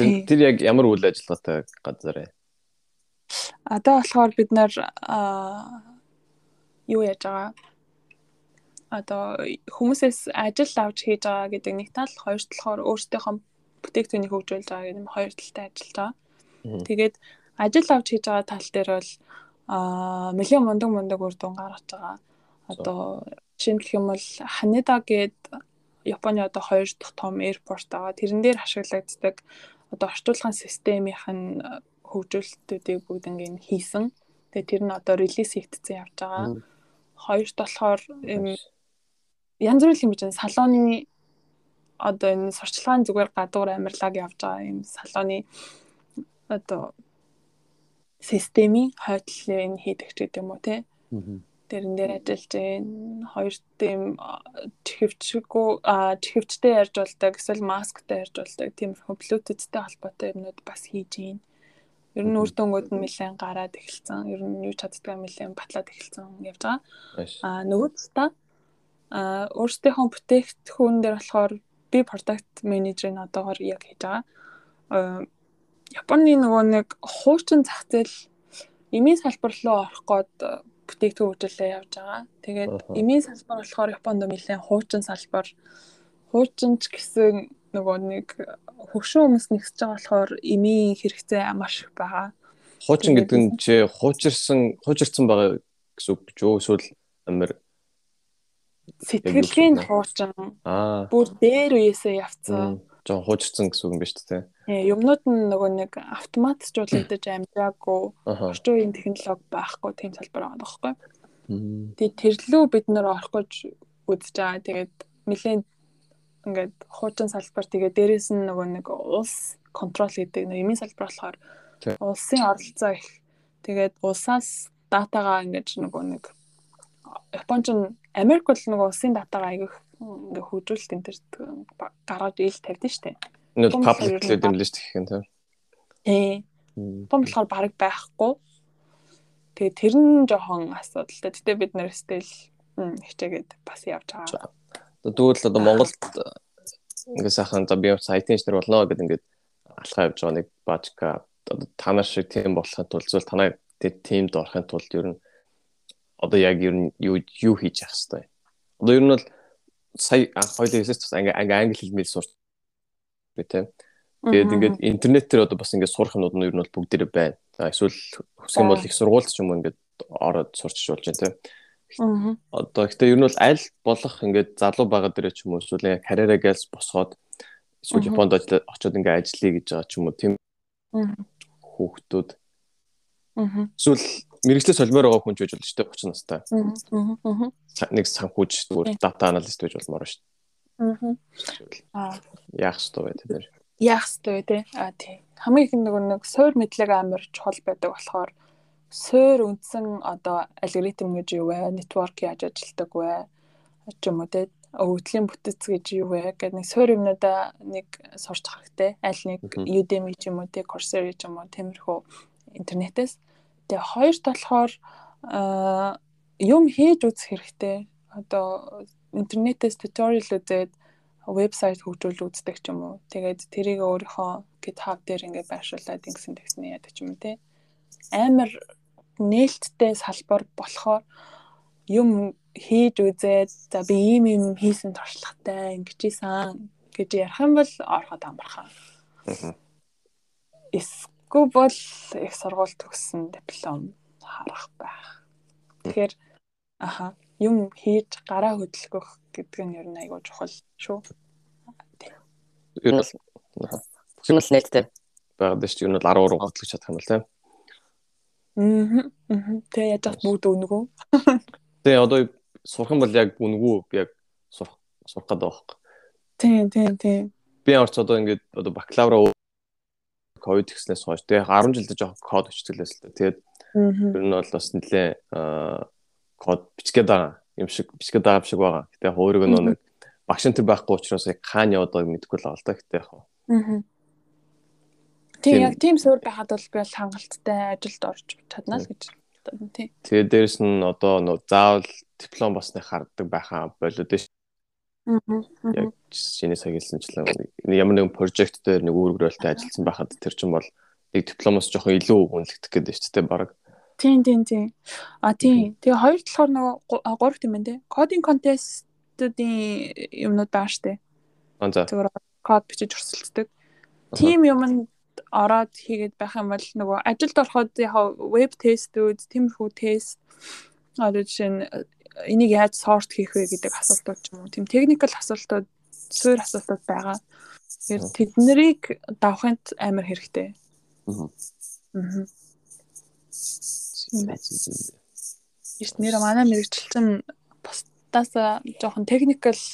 Тэр яг ямар үйл ажиллагаатай газар вэ? Одоо болохоор бид нар юу яаж байгаа? Одоо хүмүүсээс ажил авч хийж байгаа гэдэг нэг тал, хоёр талаар өөрсдийнхөө бүтээгдэхүүнийг хөгжүүлж байгаа гэдэг нь хоёр талтай ажиллаж байгаа. Тэгээд ажил авч хийж байгаа тал дээр бол аа нэлээд мундаг мундаг үр дүн гаргаж байгаа. Одоо жишээлх юм бол Ханеда гээд Японы одоо хоёр дахь том аэропорт байгаа. Тэрэн дээр ашиглагддаг одоо орчуулгын системийнх нь хөгжүүлэлтүүдийг бүгднийг хийсэн. Тэгээ тэр нь одоо релиз хийгдсэн явж байгаа. Хоёрт болохоор юм янз бүрийн хэмжээний салооны одоо энэ сурчлагын зүгээр гадуур амьрлаг явж байгаа юм салооны одоо системийн хойдлын хийдэг ч гэдэг юм уу те тэрэн дээр ажиллаж байна. Хоёр тийм чихвчгүй а чихвчтэй ярьж болдог эсвэл масктай ярьж болдог тиймэрхүү блютузтэй холбоотой юмнууд бас хийж байна. Ер нь үр дүнгууд нь нэлээд гараад эхэлсэн. Ер нь юу чаддгаа нэлээд батлаад эхэлсэн явж байгаа. А нөгөө талаа а өөрсдийнхөө бүтээгдэхүүн дээр болохоор би product manager-ын одоогоор яг хийж байгаа. Японы нөгөө нэг хуучин зах зээл эмийн салбар руу орох гээд бүтээгдэхүүн хөгжүүлээ явж байгаа. Тэгээд эмийн салбар болохоор Японд нэлээд хуучин салбар. Хуучинч гэсэн нөгөө нэг хөгшин хүмүүс нэгсэж байгаа болохоор эмийн хэрэгцээ маш их байгаа. Хуучин гэдэг нь чи хуучирсан хуучирсан байгаа гэсэн үг гэж юу эсвэл амир Сэтгэлийн хуучин аа бүр дээр үеэсээ явцсан. жоо хуучирсан гэсэн үг юм ба шүү дээ. Э, Юмнууд нь нөгөө нэг автоматжуулагдаж амжаагүй орчин үеийн технологи байхгүй тийм салбар байгаа байхгүй. Тэгээд тэрлүү бид нэр орох гэж үзэж байгаа. Тэгээд нэлээд ингээд хуучин салбар тэгээд дээрэс нь нөгөө нэг улс контрол гэдэг нэг эмийн салбар болохоор Тий. улсын оролцоо их. Тэгээд улсаас датагаа ингээд нөгөө нэг Японч нь Америк бол нөгөө улсын датагаа аягүйх ингээ хөгжүүлэлт энэ төр гаргаж ил тавьдсан шүү дээ. Энэ бол нь гэдэг юм л дээ гэх юм тийм. Тий. Мм. Том болохоор баг байхгүй. Тэгээ тэр нь жоохон асуудалтай. Гэтэ бид нэр стил хичээгээд бас явж байгаа. Тэгвэл одоо Монголд ингээ сайхан за би IT инженер болно гэдэг ингээд алхаа явж байгаа нэг бажка одоо танаа шиг тийм болохын тулд зөвл танаа тиймд орохын тулд ер нь одоо яг ер нь юу юу хийж явах хэвээр. Одоо ер нь бол сая анх хоёул хэлсэн бас ингээ ингээ англи хэлмэл сурч би тийм. Тэгээд ингээд интернет дээр одоо бас ингээд сурах юмнууд нь ер нь бол бүгдээрээ байна. За эсвэл хүсэх юм бол их сургуульд ч юм уу ингээд ороод сурчиж болж байна. Аа. Одоо гэхдээ ер нь бол аль болох ингээд залуу байгаа дээрээ ч юм уу эсвэл ингээ карьераа гэлс босгоод эсвэл. Японд очиод ингээ ажиллая гэж байгаа ч юм уу тийм хүүхдүүд эсвэл мэрэгчлээ солимоор байгаа хүн ч байж болно шүү дээ 30 настай. Аа. Нэг санхүүж зүгээр дата аналист байж болмоор шүү Аа. дээ. Аа. Яах ёстой вэ тэр. Яах ёстой вэ те? Аа тий. Хамгийн их нөгөө нэг суур мэдлэг амар чухал байдаг болохоор суур үндсэн одоо алгоритм гэж юу вэ? Network яаж ажилтдаг вэ? ч юм уу те өвдлийн бүтэц гэж юу вэ гэдэг нэг суур юмнуудаа нэг сурч харахтай аль нэг. Udemy ч юм уу те Coursera ч юм уу тиймэрхүү интернетээс тэгээ хоёр талахаар аа, юм хийж үзэх хэрэгтэй одоо интернетээс туториал үзээд вебсайт хөгжүүл үздэг ч юм уу тэгээд тэрийг өөрийнхөө GitHub дээр ингээд байршуулад ингэсэн тэгснэ яадаг ч юм те амар нээлттэй салбар болохоор юм хийж үзээд за би ийм юм хийсэн туршлагатай ингэж ийсэн гэж ярих юм бол ороход амархан. Мгм. Эсвэл бол их сургууль төгссөн диплом харах байх. Тэгэхээр аха юм хийж гараа хөдөлгөх гэдэг нь ер нь айгүй чухал шүү. Ер нь аха. Юм л нээлттэй. байгаад шүү. Ер нь бол 10 руу готлох чадах юм бол тийм. Аа. Тэгээ яаж бүгд өнгөө. Тэгээ одоо сурах юм бол яг үнгүү яг сурах сурах гэдэг байхгүй. Тийм тийм тийм. Би орч одоо ингээд одоо бакалавра код гэснээс хойш тэгээ 10 жилдээ жоох код өчтөлээс л. Тэгээд ер нь бол бас нэлээ код бичгээд байгаа юм шиг бичгээд байгаа шиг байгаа. Гэтэ яг өөрөг нь нэг багш тэр байхгүй учраас яг хаана яваад байгааг мэдэхгүй л байгаа л да. Гэтэ яг. Тийм яг тийм суурь байхад бол би бол хангалттай ажилд орж чадна л гэж бодсон тийм. Тэгээд дээрэс нь одоо нөө заавал диплом басны харддаг байхаа болоод ш. Яг шинэ сая хэлсэнчлэн ямар нэгэн прожект дээр нэг үүргэрэлтэй ажилласан байхад тэр чинь бол нэг дипломоос жоохон илүү үнэлэгдэх гэдэг шүү дээ баг. Тийм тийм тийм. А тийм. Тэгээ хоёр талаар нөгөө гурав тийм ээ. Кодинг контестуудын юмнууд байгаа. Аа за. Зүгээр код бичиж өрсөлддөг. Тим юмд ороод хийгээд байх юм бол нөгөө ажилд ороход яг веб тестүүд, тиймэрхүү тест одоо жишээ нь энийг яаж сорт хийх вэ гэдэг асуултууд ч юм уу. Тийм техникэл асуултууд, суурь асуултууд байгаа. Тэгэхээр тэднийг давхынд амар хэрэгтэй. Аа. Аа. Ишт нэр манай мэрэгчлэн бусдаас жоохон техникэл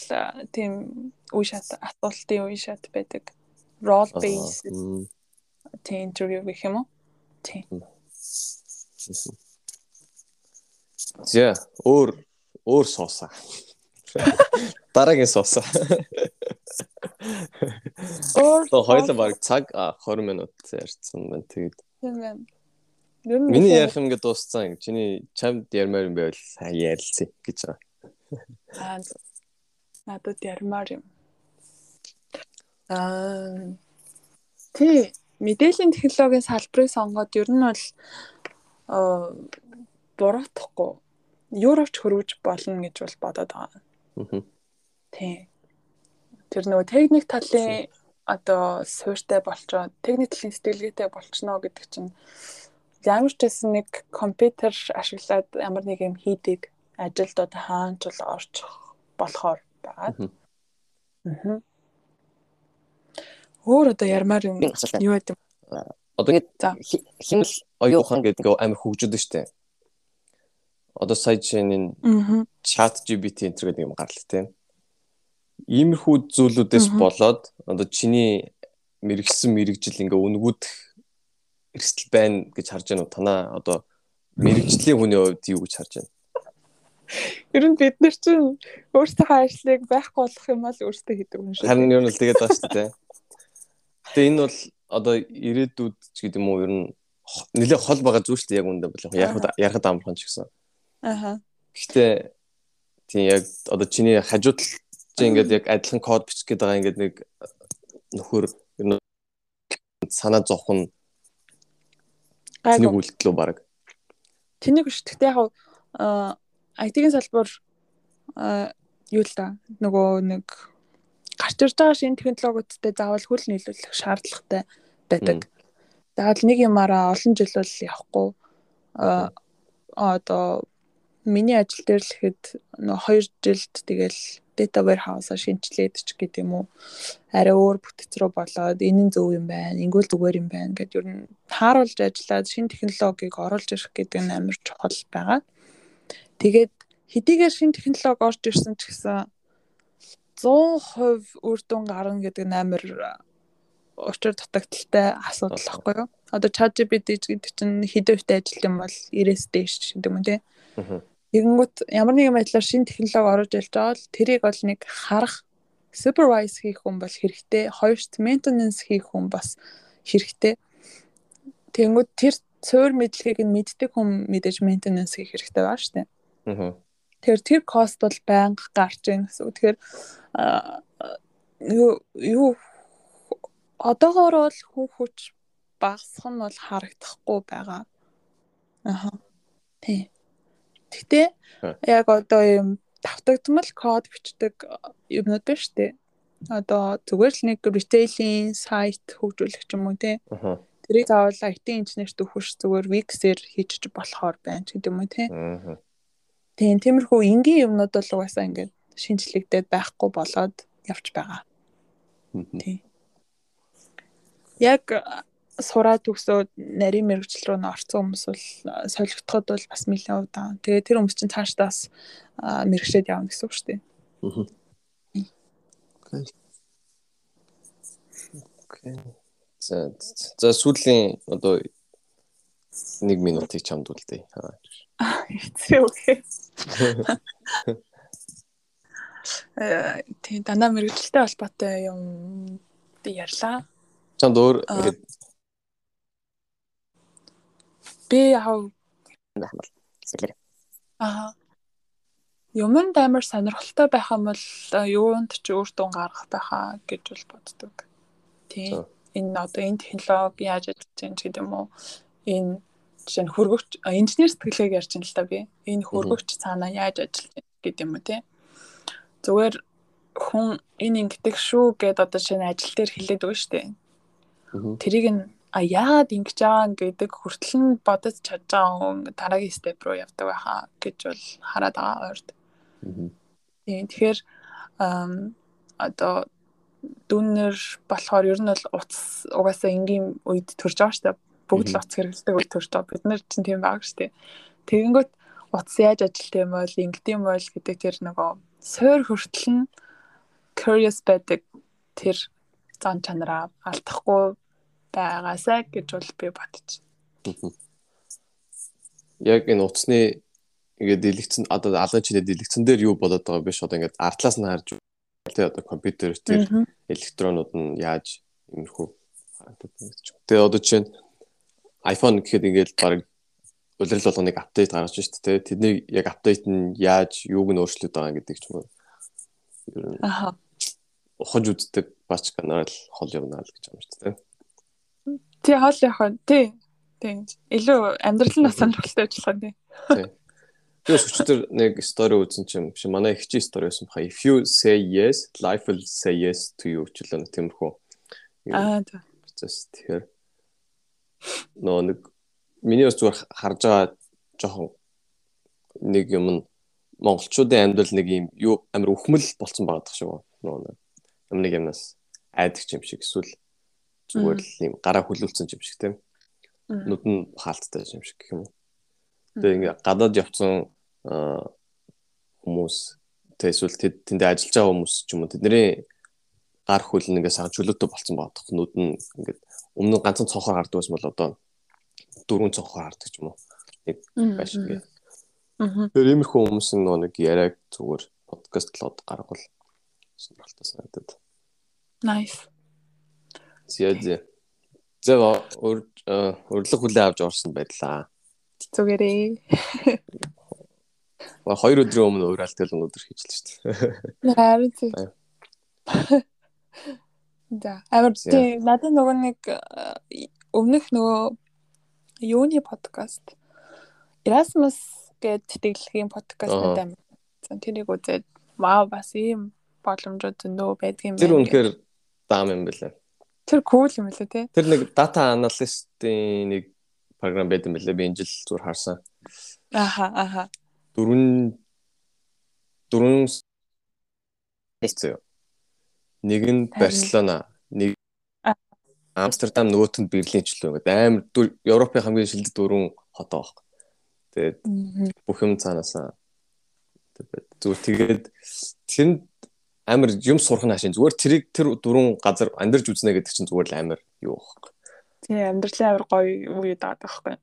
тийм үе шат асуултын үе шат байдаг. Role based тийм интервью гэх юм уу? Тийм. За өөр өөр суусаа. Дараагийн суусаа. Өөр То хоёлаа баг цаг 20 минут ярьсан байна. Тэгээд тийм байна. Миний ярих юм гээд дууссан. Чиний чамд ярмаар юм байвал ярилцъя гэж байгаа. Аа надад ярмаар юм. Аа тий мэдээллийн технологийн салбарыг сонгоод ер нь бол аа буруутахгүй юуравч хөрвж болно гэж бол бодоод байгаа. Аа. Тий. Тэр нөгөө техник талын одоо суурьтай болчоо, техник талын сэтгэлгээтэй болчихно гэдэг чинь ямар ч байсан нэг компьютер ашиглаад ямар нэг юм хийдэг ажилд одоо хаанч бол орчих болохоор байгаа. Аа. Өөр одоо ярмаар юм юу гэдэг Одоо ингэ химэл оюухан гэдэг нь амар хөгжөд нь штэ. Одоо сая жишээ нь чат GPT энэ гэдэг юм гарлаа тийм. Иймэрхүү зүйлүүдээс болоод одоо чиний мэрэгсэн мэрэгжил ингээ үнгүүдэх эрсдэл байна гэж харж байна уу? Танаа одоо мэрэгжлийн хүний хувьд юу гэж харж байна? Ер нь бид нар чинь өөрсдийнхөө ажлыг байхгүй болох юм бол өөрсдөө хийдэг юм шиг. Харин ер нь л тэгээд байна шүү дээ. Гэтэ энэ бол одоо ирээдүйд ч гэдэг юм уу ер нь нэлээ хол байгаа зүйл шүү дээ яг үндэ бол ярихад ярихад амархан ч гэсэн. Аха. Гэтэ тийм яг одоо чиний хажууд чи ингээд яг адилхан код бичих гээд байгаа ингээд нэг нөхөр ер нь санаа зовх нь Тэнийг үлдлөө баг. Тэнийг биш. Гэхдээ яг IT-ийн салбар юу л да. Нөгөө нэг гарч ирж байгаа шинэ технологиудтай заавал хөл нийлүүлэх шаардлагатай байдаг. Заавал нэг юмараа олон жил бол явахгүй. Одоо миний ажил дээр л ихэд нөгөө 2 жилд тэгэл data warehouse-а шинчлээд ч гэдэг юм уу арай өөр бүтэц рүү болоод энэ нь зөв юм байна ингүүл зүгээр юм байна гэдээ ер нь тааруулж ажиллаад шинэ технологиг оруулж ирэх гэдэг нь амар чухал байгаа. Тэгээд хэдийгээр шинэ технологи орж ирсэн ч гэсэн 100% үр дүн гарна гэдэг нь амар учир дутагдaltaй асуудал байхгүй юу? Одоо ChatGPT гэдэг чинь хэдэн үедээ ажил юм бол 90-с дээш гэдэг юм тий. Тэгэнгүүт ямар нэгэн байдлаар шинэ технологи оруулж ирж байгаа л тэрийг бол нэг харах supervise хийх хүн бол хэрэгтэй. Хоёрт maintenance хийх хүн бас хэрэгтэй. Тэгэнгүүт тэр цөөр мэдлэгийг нь мэддэг хүн мэдээж maintenance хийх хэрэгтэй шүү дээ. Аа. Тэгэхээр тэр cost бол байнга гарч ийн гэсэн. Тэгэхээр юу юу одоогоор бол хүн хүч багасх нь бол харагдахгүй байгаа. Аа. Тий. Гэтэ яг одоо юм давтагдмал код бичдэг юмнууд шүү дээ. Одоо зүгээр л нэг ритейлийн сайт хөгжүүлэх юм уу тий. Тэрийг заавал IT инженерт өгөхөш зүгээр Wix-ээр хийчих болохоор байна гэдэг юм уу тий. Тийм тиймэрхүү энгийн юмнууд бол угаасаа ингээд шинжлэгдээд байхгүй болоод явж байгаа. Тийм. Яг сураад төгсөөд нарийн мэрэгжил рүү н орсон хүмүүс бол солигдоход бол бас нэлээд удаан. Тэгээ тэр хүмүүс чинь цаашдаас мэрэгшээд явна гэсэн үг шүү дээ. Аа. Окей. За за сүүлийн одоо 1 минутыг чамд үлдээ. Аа. Хэцүү үгүй. Э тийм дандаа мэрэгчлээ холбоотой юм ярьлаа. Чамд өөр би яг байх юм Аа. Юмд амар сонирхолтой байх юм бол юунд ч өөр тун гаргах байхаа гэж бол боддог. Тийм. Энэ одоо энэ технологи яаж ажиллаж байгаа гэдэг юм уу? Энэ жишээ нь хөргөгч инженер сэтгэлгээг ярьж байна л та би. Энэ хөргөгч цаанаа яаж ажиллаж байгаа гэдэг юм уу тий. Зүгээр хүн энэ ингэдэг шүү гэд одоо шинэ ажил дээр хэлээд өгнө. Мгм. тэрийг нь а яагаад ингэж байгаа гэдэг хүртэл нь бодож чадж байгаа хүн дараагийн степ руу явдаг байхаа гэж бол хараад байгаа ойрд. Тийм тэгэхээр одоо дүүнер болохоор ер нь бол утас угаасаа энгийн үед төрж байгаа шүү дээ. Бүгд л утас хэрэглэдэг үед төрж байгаа. Бид нар чинь тийм байгаа шүү дээ. Тэгэнгүүт утас яаж ажилттай юм бол ингэдэм бол гэдэг тэр нөгөө суур хүртэл нь curious байдаг тэр зан чанараа алдахгүй байгаасаа гэж бол би. Мгм. Яг энэ утасны ингээд дэлгэцэн одоо алгын чинээ дэлгэцэн дээр юу болоод байгаа биш одоо ингээд артлаас нь харж тэ одоо компьютер Мгм. электронууд нь яаж иймэрхүү. Тэгээ одоо чинь iPhone гэхэд ингээд баг улирал болгоныг апдейт гаргаж шүү дээ. Тэдний яг апдейт нь яаж юуг нь өөрчлөд байгаа гэдэг ч юм уу. Ер нь Аха. ухаж үздэг бач канал хол явна л гэж шүү дээ. Тий хоол яхаа тий. Тий. Илүү амьдрал нь сонирхолтой ажиллах тий. Тэгээ өчтөр нэг стори үзсэн чинь биш манай их чи стори байсан баха. If you say yes, life will say yes to you нэг тиймэрхүү. Аа тий. Тэс тэгэхээр нөө нэг миний бас зүгээр харж байгаа жоохон нэг юм нь монголчуудын амьдрал нэг юм юу амар өхмөл болцсон байгаа шиг байна. Нөө нэг юм нэг юмнаас айдаг юм шиг эсвэл зүгээр л юм гараа хөлүүлсэн юм шиг тийм. Нүд нь хаалттай юм шиг гэх юм уу. Тэгээ ингээ гадаад явцсан хүмүүс тэ эсвэл тэд тэндээ ажиллаж байгаа хүмүүс ч юм уу тэдний гар хөл нь ингээ сахан чөлөөтэй болцсон байгаа тох нүд нь ингээ өмнө ганцхан цонхоор хардаг байсан бол одоо дөрвөн цонхоор хардаг ч юм уу Мгм. байж ингээ. Тэр иймэрхүү хүмүүс нэг яриаг зүгээр подкастлоод гаргавал сонирхолтой санагдаад. Nice. Зяа. Зэв урилга хүлээ авч орсон байлаа. Зүгээрээ. Хоёр өдрийн өмнө ууралтай л өнөдөр хийчихлээ шүү дээ. Харин. Баяр. За, амар тий надад нөгөө нэг э, өмнөх нөгөө юуны подкаст Erasmus гэдэг тэтгэлгийн подкаст Аа. надад амар. За, тэрийг үзээд вау бас ийм боломжууд зөндөө байдгийн Тэр байна. үнэхээр даам юм байлаа. Тэр cool юм лээ тий. Тэр нэг дата аналистийн нэг програм байт юм байлаа. Би энэ жил зур харсан. Аха, аха. Дөрвөн дөрвөн хэвчээ. Нэг нь. Барселона, нэг. Амстердам, нөгөөт нь Берлин ч л ингээд амар Европын хамгийн шилдэг дөрвөн хот байгаа. Тэгээд бүх юм цаанаасаа зүгээр тэгээд тэнд амар юм сурах нь хашийн зүгээр тэрийг тэр дөрвөн газар амьдарч үзнэ гэдэг чинь зүгээр л амар юу байхгүй. Тий, амьдралын амар гоё үе даад байхгүй.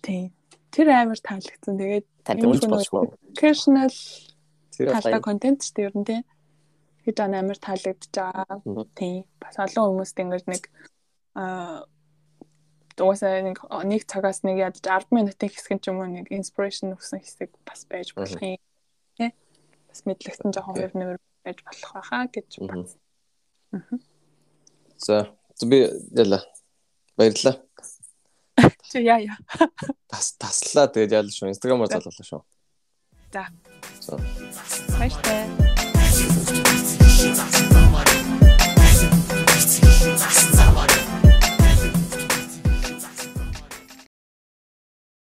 Тий. Тэр амар таалагдсан. Тэгээд Танд хүн болчихгүй. Тэр талтай контент ч тийм ер нь тий. Гэж амар таалагдж байгаа. Тий. Бас олон хүмүүст ингэж нэг аа дуусаа нэг нэг цагаас нэг ядаж 10 минутын хэсэг ч юм уу нэг inspiration өгсөн хэсэг бас байж болох юм бас мэдлэгтэн жоохон хөв нэмэр байж болох байхаа гэж бат. За би яла баярлаа. Чи яа яа. Тас таслаа тэгээд яла шүү. Instagram-аар залуулаа шүү. За. Баяртай. Thank you.